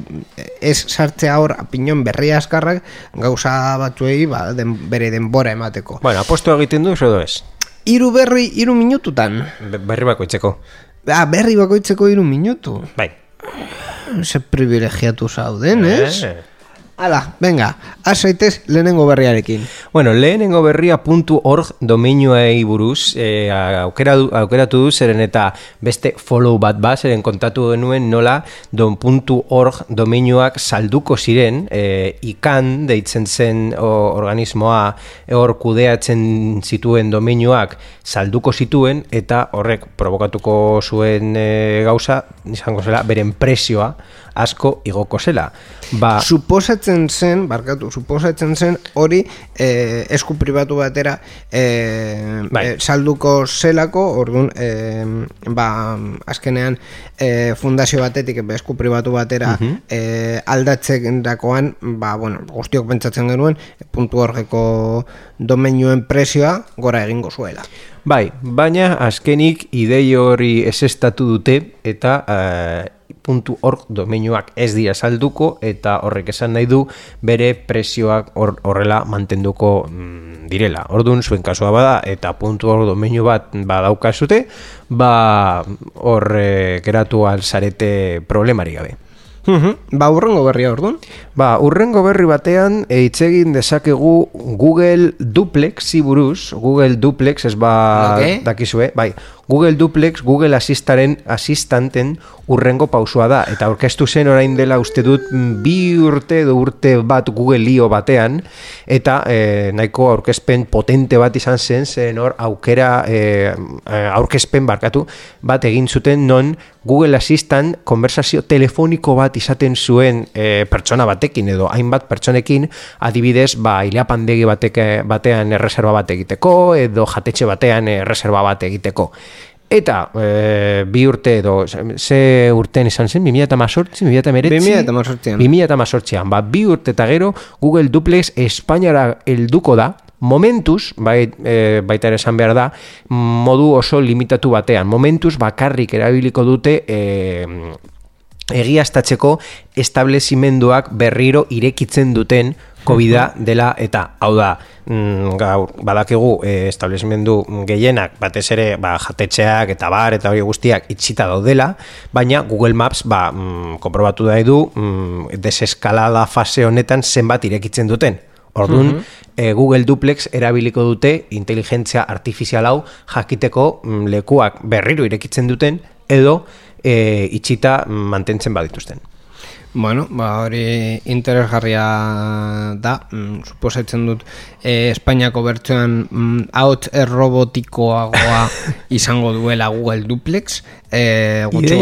Speaker 1: ez sartzea hor apinon berri askarrak gauza batzuei ba, den, bere denbora emateko.
Speaker 4: bueno, aposto egiten du, edo ez?
Speaker 1: Hiru berri, hiru minututan.
Speaker 4: Be- Berri bakoitzeko.
Speaker 1: Ah, berri bakoitzeko hiru minutu.
Speaker 4: Bai.
Speaker 1: Ze privilegiatu zauden, ez?
Speaker 4: Eh.
Speaker 1: Hala, venga, azaitez lehenengo berriarekin.
Speaker 4: Bueno, lehenengo berria.org domeinuei buruz eh, aukera aukeratu du zeren eta beste follow bat ba, zeren kontatu genuen nola don.org domeinuak salduko ziren eh, ikan deitzen zen o, organismoa hor kudeatzen zituen domeinuak salduko zituen eta horrek provokatuko zuen eh, gauza izango zela beren presioa asko igoko zela. Ba,
Speaker 1: Suposatzen zen, barkatu, suposatzen zen hori eh, esku pribatu batera eh,
Speaker 4: Bai.
Speaker 1: eh, salduko zelako, orduan, eh, ba, azkenean eh, fundazio batetik esku pribatu batera eh, aldatzen dakoan, ba, bueno, guztiok pentsatzen genuen, puntu horreko domeinuen presioa gora egingo zuela.
Speaker 4: Bai, baina azkenik idei hori esestatu dute eta uh, .org domeinuak ez dira salduko eta horrek esan nahi du bere presioak hor- horrela mantenduko mm, direla. Orduan, zuen kasua bada eta .org domeinu bat badaukazute, ba hor eh, geratu alzarete problemari gabe.
Speaker 1: Mhm. Ba, urrengo berria orduan.
Speaker 4: Ba, urrengo berri batean e, hitz egin dezakegu Google Duplexi buruz, Google Duplex ez ba
Speaker 1: Loke?
Speaker 4: dakizue, bai, Google Duplex Google Assistaren asistanten urrengo pausua da. Eta aurkeztu zen orain dela uste dut mm, bi urte edo urte bat Google io batean. Eta e, nahiko aurkezpen potente bat izan zen zen hor aukera e, aurkezpen barkatu bat egin zuten non Google Assistant konversazio telefoniko bat izaten zuen e, pertsona batekin edo hainbat pertsonekin. Adibidez ba ilapandegi batek, batean erreserba bat egiteko edo jatetxe batean erreserba bat egiteko Eta e, bi urte edo ze urtean izan zen, 2018, 2019?
Speaker 1: 2018an.
Speaker 4: 2018an, ba, bi urte eta gero Google Duplex Espainiara helduko da, momentuz, bai, e, baita ere esan behar da, modu oso limitatu batean. Momentuz bakarrik erabiliko dute e, egiaztatzeko establezimenduak berriro irekitzen duten covid dela eta hau da mm, gaur badakigu e, establezimendu gehienak batez ere ba, jatetxeak eta bar eta hori guztiak itxita daudela baina Google Maps ba, mm, konprobatu da du mm, deseskalada fase honetan zenbat irekitzen duten. Orduan, e, Google Duplex erabiliko dute inteligentzia artifizial hau jakiteko mm, lekuak berriro irekitzen duten edo e, itxita mantentzen badituzten.
Speaker 1: Bueno, ba, hori interesgarria da, mm, suposatzen dut eh, Espainiako bertsoan mm, ahots errobotikoagoa izango duela Google Duplex. Eh, gutxi.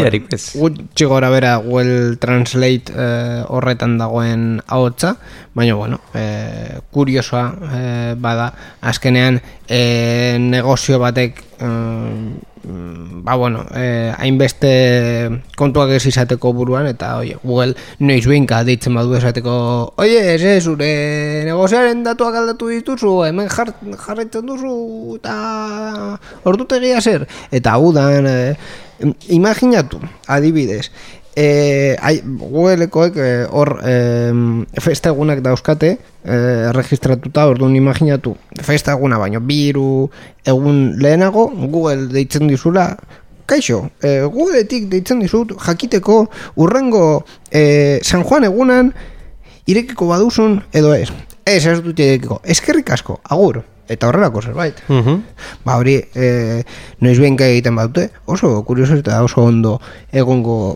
Speaker 1: Gutxi gora bera Google Translate eh, horretan dagoen ahotsa, baina bueno, eh, kuriosoa eh, bada, azkenean eh, negozio batek eh, mm, ba bueno, eh, hainbeste kontuak ez izateko buruan eta oie, Google noiz behinka deitzen badu esateko oie, ez ez, zure negozioaren datuak aldatu dituzu hemen jar, jarraitzen duzu eta ordutegia zer? Eta udan eh, imaginatu, adibidez eh, ai, Googlekoek eh, hor eh, festa egunak dauzkate eh, registratuta orduan imaginatu festa eguna baino biru egun lehenago Google deitzen dizula Kaixo, eh, Googletik deitzen dizut jakiteko urrengo eh, San Juan egunan irekiko baduzun edo ez. Ez, ez dut irekiko. Eskerrik asko, agur. Eta horrelako zerbait.
Speaker 4: Mhm.
Speaker 1: Ba hori, e, noiz behinka egiten badute, oso kurioso eta oso ondo egongo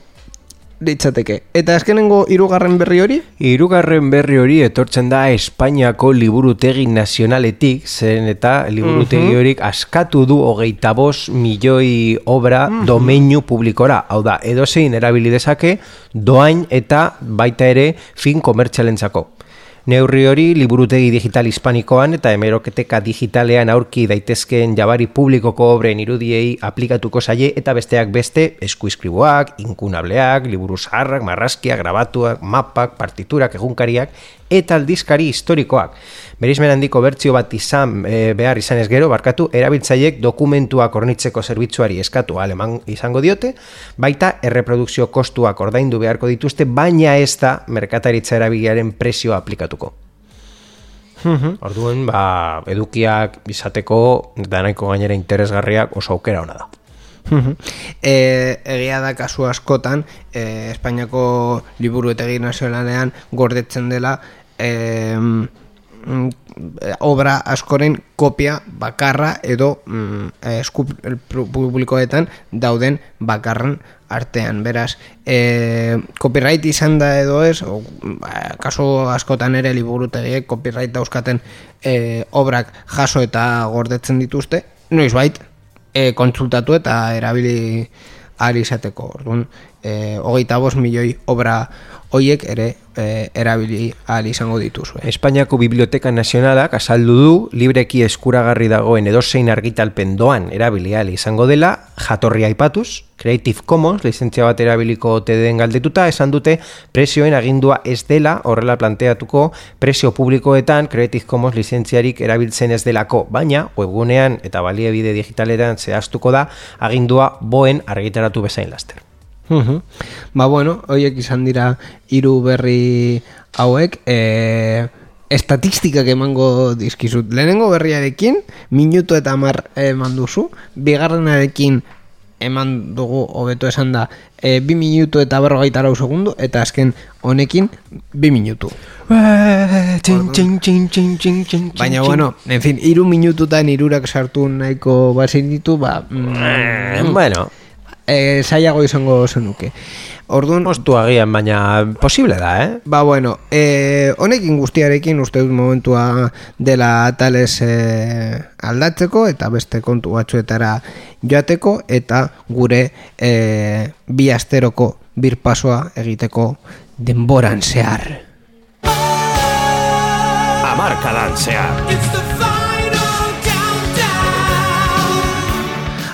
Speaker 1: ditzateke. Eta azkenengo hirugarren berri hori?
Speaker 4: Hirugarren berri hori etortzen da Espainiako liburutegi nazionaletik, zen eta liburutegi horik askatu du hogeita bos milioi obra domeinu publikora. Hau da, edozein erabili dezake doain eta baita ere fin komertxalentzako. Neurri hori liburutegi digital hispanikoan eta hemeroketeka digitalean aurki daitezkeen jabari publikoko obren irudiei aplikatuko zaie eta besteak beste eskuiskribuak, inkunableak, liburu zaharrak, marrazkiak, grabatuak, mapak, partiturak, egunkariak eta aldizkari historikoak. Berizmen handiko bertsio bat izan e, behar izan ez gero, barkatu, erabiltzaiek dokumentuak ornitzeko zerbitzuari eskatu aleman izango diote, baita erreprodukzio kostuak ordaindu beharko dituzte, baina ez da merkataritza erabiliaren prezioa aplikatuko. Orduan, ba, edukiak izateko danaiko gainera interesgarriak oso aukera ona da.
Speaker 1: e, egia da kasu askotan e, Espainiako liburuetegi nazionalean gordetzen dela e, obra askoren kopia bakarra edo mm, esku publikoetan dauden bakarren artean, beraz e, copyright izan da edo ez o, ba, kasu askotan ere liburutegiek copyright dauzkaten e, obrak jaso eta gordetzen dituzte noiz bait e, kontsultatu eta erabili ahal izateko. Orduan, e, hogeita bost milioi obra hoiek ere e, erabili ahal izango dituzue.
Speaker 4: Espainiako Biblioteka Nazionalak azaldu du libreki eskuragarri dagoen edozein argitalpen doan erabili ahal izango dela, jatorria aipatuz, Creative Commons lizentzia bat erabiliko ote den galdetuta, esan dute prezioen agindua ez dela horrela planteatuko prezio publikoetan Creative Commons lizentziarik erabiltzen ez delako, baina webgunean eta baliebide digitaleran zehaztuko da agindua boen argitaratu bezain laster.
Speaker 1: Mhm. Ba, bueno, hoiek izan dira hiru berri hauek, e, estatistikak emango dizkizut. Lehenengo berriarekin, minutu eta mar eman duzu, bigarrenarekin eman dugu hobeto esan da e, bi minutu eta berrogeita lau segundu, eta azken honekin bi minutu. Baina, bueno, en fin, iru minututan irurak sartu nahiko bazin ditu, ba, mm,
Speaker 4: Eh, bueno,
Speaker 1: e, zailago izango zenuke. Orduan,
Speaker 4: postu agian, baina posible da, eh?
Speaker 1: Ba, bueno, e, honekin guztiarekin uste dut momentua dela tales e, aldatzeko eta beste kontu batzuetara joateko eta gure e, bi asteroko birpasoa egiteko denboran zehar.
Speaker 5: Amarkadan zehar.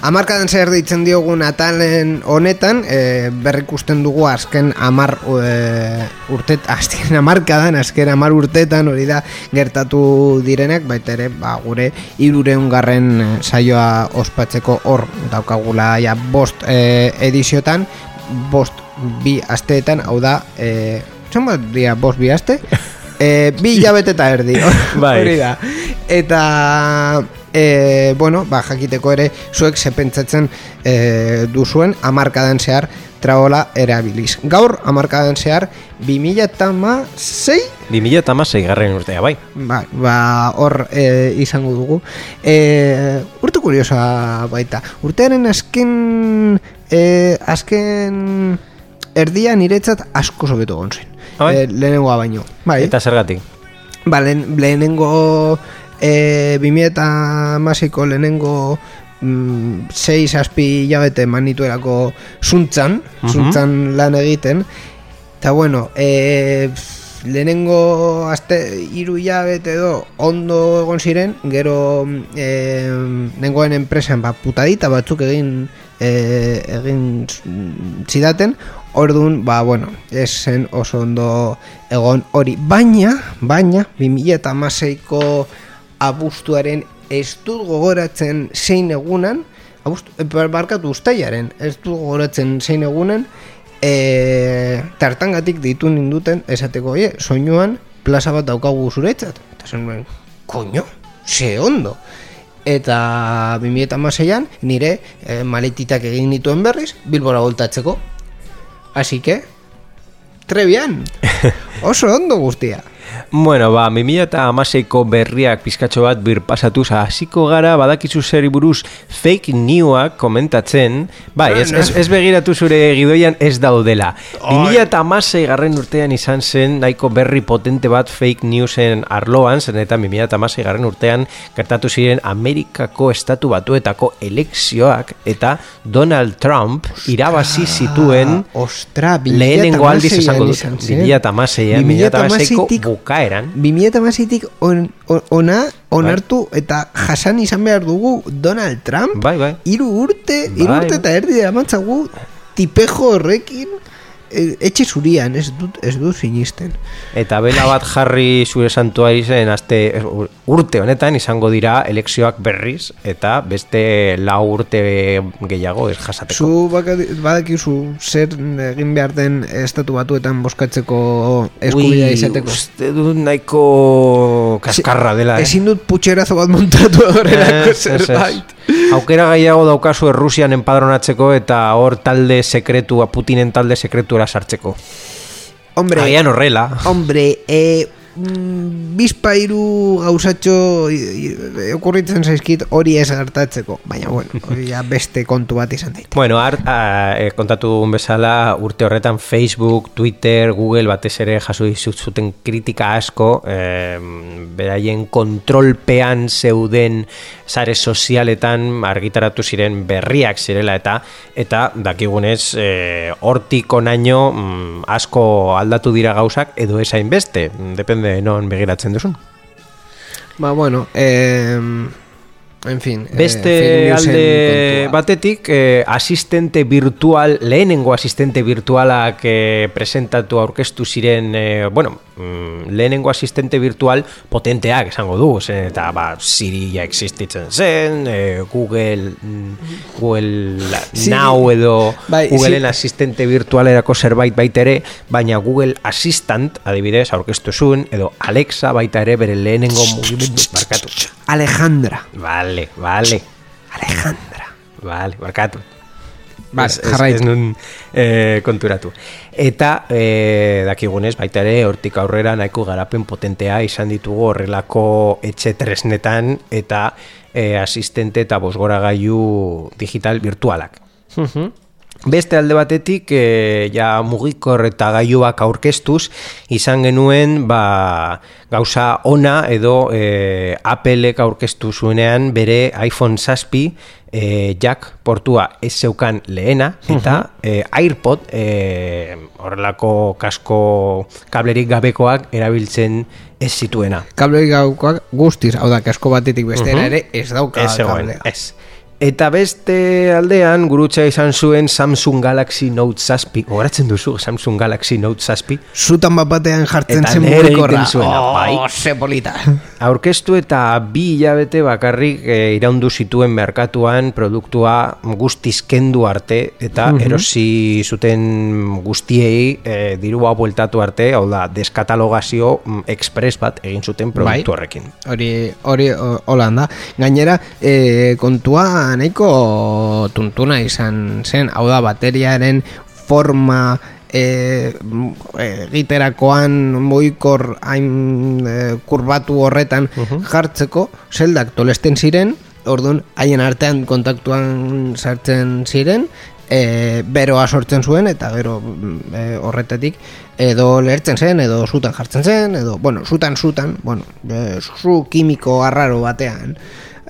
Speaker 1: Amarkadan zer deitzen diogun atalen honetan, e, berrikusten dugu azken amar e, urtet, azken amarkadan, azken amar urtetan hori da gertatu direnak, baita ere, ba, gure irureun garren e, saioa ospatzeko hor daukagula ja bost e, ediziotan, bost bi asteetan, hau da, e, zenbat dia bost bi aste? E, bi hilabete eta erdi,
Speaker 4: Bai.
Speaker 1: hori da. Eta e, bueno, ba, jakiteko ere zuek sepentsatzen e, duzuen amarkadan zehar traola erabiliz. Gaur amarkadan zehar 2006
Speaker 4: 2000 eta amasei garren urtea, bai.
Speaker 1: ba, ba, hor e, izango dugu. E, urte kuriosa baita. Urtearen azken e, azken erdia niretzat asko sobeto gontzen.
Speaker 4: Ah, bai?
Speaker 1: E, lehenengoa baino. Bai.
Speaker 4: Eta zergatik.
Speaker 1: Ba, lehen, lehenengo e, 2006ko lehenengo mm, 6 aspi hilabete manituerako zuntzan, zuntzan lan egiten. Eta bueno, e, lehenengo aste hiru hilabete edo ondo egon ziren, gero e, nengoen enpresan ba, putadita batzuk egin e, egin zidaten, orduan, ba, bueno, esen oso ondo egon hori. Baina, baina, 2006ko abuztuaren ez dut gogoratzen zein egunan, abuztu, eh, bar- barkatu ustaiaren, ez dut gogoratzen zein egunan, e, tartangatik ditu ninduten esateko, oie, soinuan plaza bat daukagu zuretzat. Eta zen nuen, koño, ze ondo. Eta 2006an nire e, maletitak egin dituen berriz, bilbora voltatzeko. Así que, trebian, oso ondo guztia.
Speaker 4: Bueno, ba, 2000 eta amaseiko berriak pizkatxo bat birpasatuz hasiko gara badakizu zeri buruz fake newak komentatzen. Bai, ez, ez, ez begiratu zure gidoian ez daudela. 2000 eta amasei garren urtean izan zen nahiko berri potente bat fake newsen arloan zen eta 2000 eta amasei garren urtean gertatu ziren Amerikako estatu batuetako elekzioak eta Donald Trump irabazi zituen
Speaker 1: Ostra,
Speaker 4: lehenengo aldiz esango dut.
Speaker 1: 2006an,
Speaker 4: 2000 eta amasean 2000 eta amaseiko
Speaker 1: 2006tik
Speaker 4: bukaeran
Speaker 1: 2006tik on, on, ona onartu eta jasan izan behar dugu Donald Trump
Speaker 4: Bai, bai.
Speaker 1: hiru urte, hiru
Speaker 4: Bai,
Speaker 1: urte
Speaker 4: bai.
Speaker 1: eta erdi amantzagu tipejo horrekin etxe zurian, ez dut, ez dut sinisten.
Speaker 4: Eta bela bat jarri zure santuari zen aste urte honetan izango dira elekzioak berriz eta beste lau urte gehiago ez jasateko.
Speaker 1: Zu badakizu zer egin behar den estatu batuetan boskatzeko eskubidea izateko.
Speaker 4: Uste dut nahiko kaskarra dela, eh?
Speaker 1: Ezin dut putxerazo bat montatu horrelako zerbait.
Speaker 4: Aukera gehiago daukazu Errusian enpadronatzeko eta hor talde sekretua, Putinen talde sekretuera sartzeko.
Speaker 1: Hombre,
Speaker 4: Agian horrela.
Speaker 1: hombre, e, mm, bizpairu gauzatxo i- i- okurritzen zaizkit hori ez gertatzeko. Baina, bueno, hori ja beste kontu bat izan daite.
Speaker 4: Bueno, har, a, e, kontatu dugun bezala urte horretan Facebook, Twitter, Google batez ere jaso zuten kritika asko e, beraien kontrolpean zeuden sare sozialetan argitaratu ziren berriak zirela eta eta dakigunez e, hortik onaino mm, asko aldatu dira gauzak edo esain beste, depende non begiratzen duzun.
Speaker 1: Ba, bueno, eh, en fin. eh,
Speaker 4: Beste
Speaker 1: newsen
Speaker 4: alde batetik, eh, asistente virtual, lehenengo asistente virtualak eh, presentatu aurkeztu ziren, eh, bueno, mm, lehenengo asistente virtual potenteak esango du, zen eta ba, Siri ja existitzen zen, e, Google mm, Google
Speaker 1: Siri-
Speaker 4: Now edo
Speaker 1: Bai,
Speaker 4: Googleen
Speaker 1: si-
Speaker 4: asistente virtualerako zerbait baita ere, baina Google Assistant, adibidez, aurkeztu zuen, edo Alexa baita ere bere lehenengo mugimendu markatu.
Speaker 1: Alejandra.
Speaker 4: Vale, vale,
Speaker 1: Alejandra.
Speaker 4: vale, markatu.
Speaker 1: Vale,
Speaker 4: Ez- ez- nun eh, konturatu. Eta eh, dakigunez, baita ere, hortik aurrera nahiko garapen potentea izan ditugu horrelako etxe tresnetan eta eh, asistente eta bosgoragailu digital virtualak. Beste alde batetik, e, ja mugikor eta gailuak aurkeztuz, izan genuen ba, gauza ona edo e, Applek aurkeztu zuenean bere iPhone 6 e, jack portua ez zeukan lehena, eta e, AirPod, e, horrelako kasko kablerik gabekoak erabiltzen ez zituena.
Speaker 1: Kable gaukoak guztiz, hau da, kasko batetik bestera ere, ez dauka
Speaker 4: Ez zegoen,
Speaker 1: kablea.
Speaker 4: ez. Eta beste aldean, gurutza izan zuen Samsung Galaxy Note 6, goratzen duzu Samsung Galaxy Note 6,
Speaker 1: Zutan bat batean jartzen
Speaker 4: Eta
Speaker 1: zen mugikorra.
Speaker 4: zuena, bai.
Speaker 1: Oh, ze polita.
Speaker 4: aurkeztu eta bi hilabete bakarrik e, iraundu zituen merkatuan produktua guztiz kendu arte eta erosi zuten guztiei e, dirua bueltatu arte, hau da, deskatalogazio mm, express bat egin zuten produktu
Speaker 1: Bai.
Speaker 4: horrekin.
Speaker 1: Hori, hori o- holan da. Gainera, e, kontua nahiko tuntuna izan zen, hau da, bateriaren forma e, m- egiterakoan moikor hain e, kurbatu horretan jartzeko, zeldak tolesten ziren, orduan haien artean kontaktuan sartzen ziren, e, beroa sortzen zuen eta gero e, horretatik edo lehertzen zen edo zutan jartzen zen edo bueno, zutan zutan bueno, e, zu kimiko arraro batean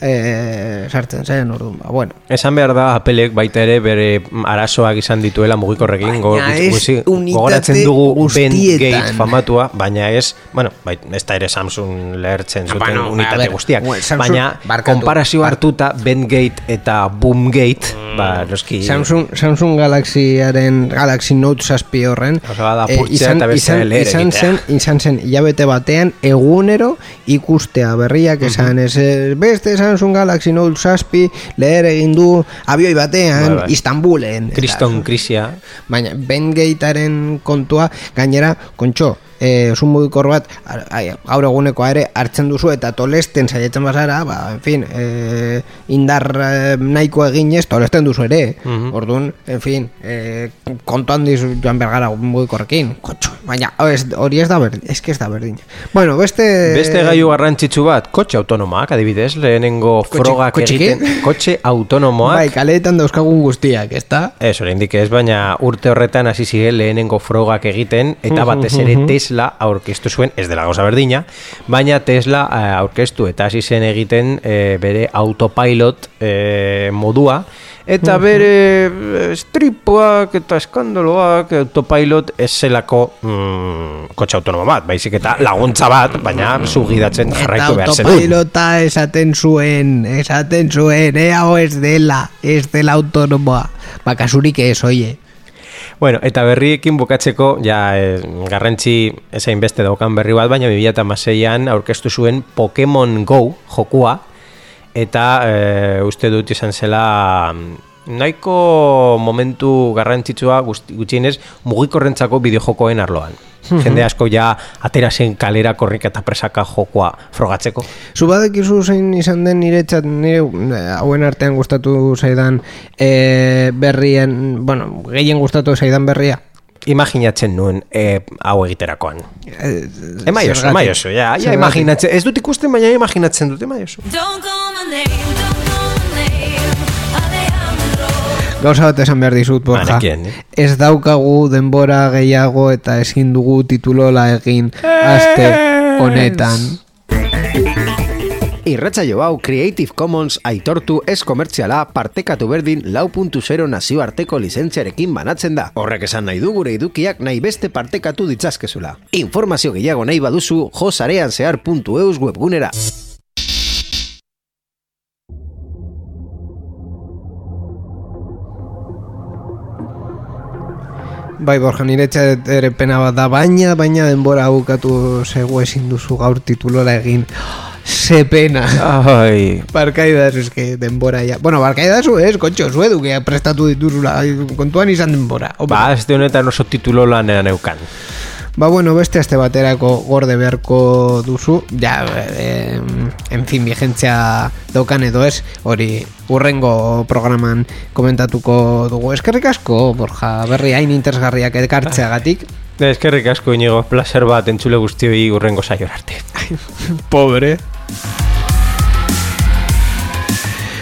Speaker 1: e, sartzen zen orduan ba, bueno.
Speaker 4: Esan behar da, Applek baita ere bere arazoak izan dituela mugikorrekin, go,
Speaker 1: ez
Speaker 4: guzi- gogoratzen dugu
Speaker 1: guztietan.
Speaker 4: Bendgate famatua, baina ez, bueno, bai, ez da ere Samsung lehertzen zuten
Speaker 1: Bueno,
Speaker 4: unitate
Speaker 1: ber,
Speaker 4: guztiak,
Speaker 1: Samsung-
Speaker 4: baina
Speaker 1: barkatu,
Speaker 4: konparazio hartuta Bendgate eta Boomgate, ba, noski...
Speaker 1: Samsung, Samsung Galaxyaren Galaxy Note 6 horren
Speaker 4: da,
Speaker 1: eh,
Speaker 4: purtzea eta
Speaker 1: izan, izan zen, izan zen hilabete batean egunero ikustea berriak esan ez eh, beste Samsung Galaxy Note 6 leher egin du abioi batean
Speaker 4: Bai, bai.
Speaker 1: Istanbulen
Speaker 4: Kriston krisia,
Speaker 1: Baina Bengatearen kontua gainera kontxo e, osun mugikor bat gaur egunekoa ere hartzen duzu eta tolesten saiatzen bazara ba, en fin, e, indar e, nahiko eginez tolesten duzu ere.
Speaker 4: Mhm.
Speaker 1: orduan, en fin e, kontuan dizu joan bergara mugikorrekin. Kontxo, baina hori ez da berdin ez que ez da berdin. Bueno, beste
Speaker 4: Beste gaiu garrantzitsu bat, kotxe autonomoak, adibidez, lehenengo
Speaker 1: Kotxe-
Speaker 4: frogak
Speaker 1: kotxe
Speaker 4: egiten, kotxe autonomoak,
Speaker 1: bai, kaleetan dauzkagun guztiak, ez da?
Speaker 4: Ez, oraindik ez, baina urte horretan hasi ziren lehenengo frogak egiten eta batez ere Tesla aurkeztu zuen, ez dela gauza berdina, baina Tesla eh, aurkeztu eta hasi zen egiten eh, bere autopilot eh, modua eta bere eh, stripoak eta eskandaloak autopilot ez zelako mm, kotxe autonomo bat, baizik eta laguntza bat, baina zu gidatzen jarraitu behar zen.
Speaker 1: autopilota esaten zuen, esaten zuen, eh, hau ez dela, ez dela autonomoa. Bakasurik ez, oie.
Speaker 4: Bueno, eta berriekin bukatzeko, ja, eh, garrantzi ezain beste daukan berri bat, baina 2006an aurkeztu zuen Pokemon Go jokua, eta eh, uste dut izan zela nahiko momentu garrantzitsua gutxienez mugikorrentzako bideojokoen arloan. Jende asko ja atera zen kalera korrik eta presaka jokoa frogatzeko.
Speaker 1: Zu badekizu zein izan den niretzat, nire eh, hauen artean gustatu zaidan eh, berrien, bueno, gehien gustatu zaidan berria.
Speaker 4: Imaginatzen nuen eh, hau egiterakoan.
Speaker 1: Eh,
Speaker 4: Emaioso, emaioso, ja, ja imaginatzen, ez dut ikusten, baina imaginatzen dut, emaioso.
Speaker 6: Don't call my name, don't
Speaker 1: Gauza bat esan behar dizut, Borja.
Speaker 4: Eh?
Speaker 1: Ez daukagu denbora gehiago eta ezin dugu titulola egin aste honetan.
Speaker 2: Irratsaio hau Creative Commons aitortu ez komertziala partekatu berdin lau puntu zero nazioarteko lizentziarekin banatzen da. Horrek esan nahi du gure edukiak nahi beste partekatu ditzazkezula. Informazio gehiago nahi baduzu josareanzehar.eus webgunera.
Speaker 1: Bai, Borja, niretzat ere pena bat da, baina, baina denbora bukatu zego ezin duzu gaur titulola egin. Ze pena.
Speaker 4: Ai,
Speaker 1: Barkaidas, eske denbora ja. Bueno, barkaidazu ez, kontxo, zu edu, que prestatu dituzula, kontuan izan denbora. Opa.
Speaker 4: ba, azte honetan oso titulo lanean eukan.
Speaker 1: Ba, bueno, beste aste baterako gorde beharko duzu, ja, eh, en fin, vigentzia daukan edo ez, hori urrengo programan komentatuko dugu. Eskerrik asko, Borja, berri hain interesgarriak ekartzeagatik.
Speaker 4: Eskerrik asko inigo, placer bat entzule guztioi urrengo saior arte.
Speaker 1: Pobre.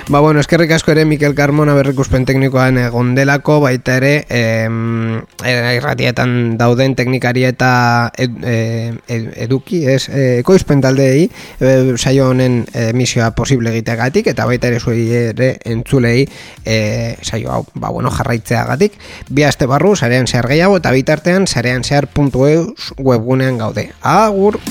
Speaker 1: Ba, bueno, eskerrik asko ere Mikel Carmona berrikuspen teknikoan egon delako, baita ere em, eh, irratietan dauden teknikari eta ed, eh, ed- eduki, ez, eh, ekoizpen taldeei eh, saio honen emisioa posible egiteagatik, eta baita ere zuei ere entzulei eh, saio hau, ba, bueno, jarraitzeagatik. Bi aste barru, sarean zehar gehiago, eta bitartean sarean zehar.eus webgunean gaude. Agur!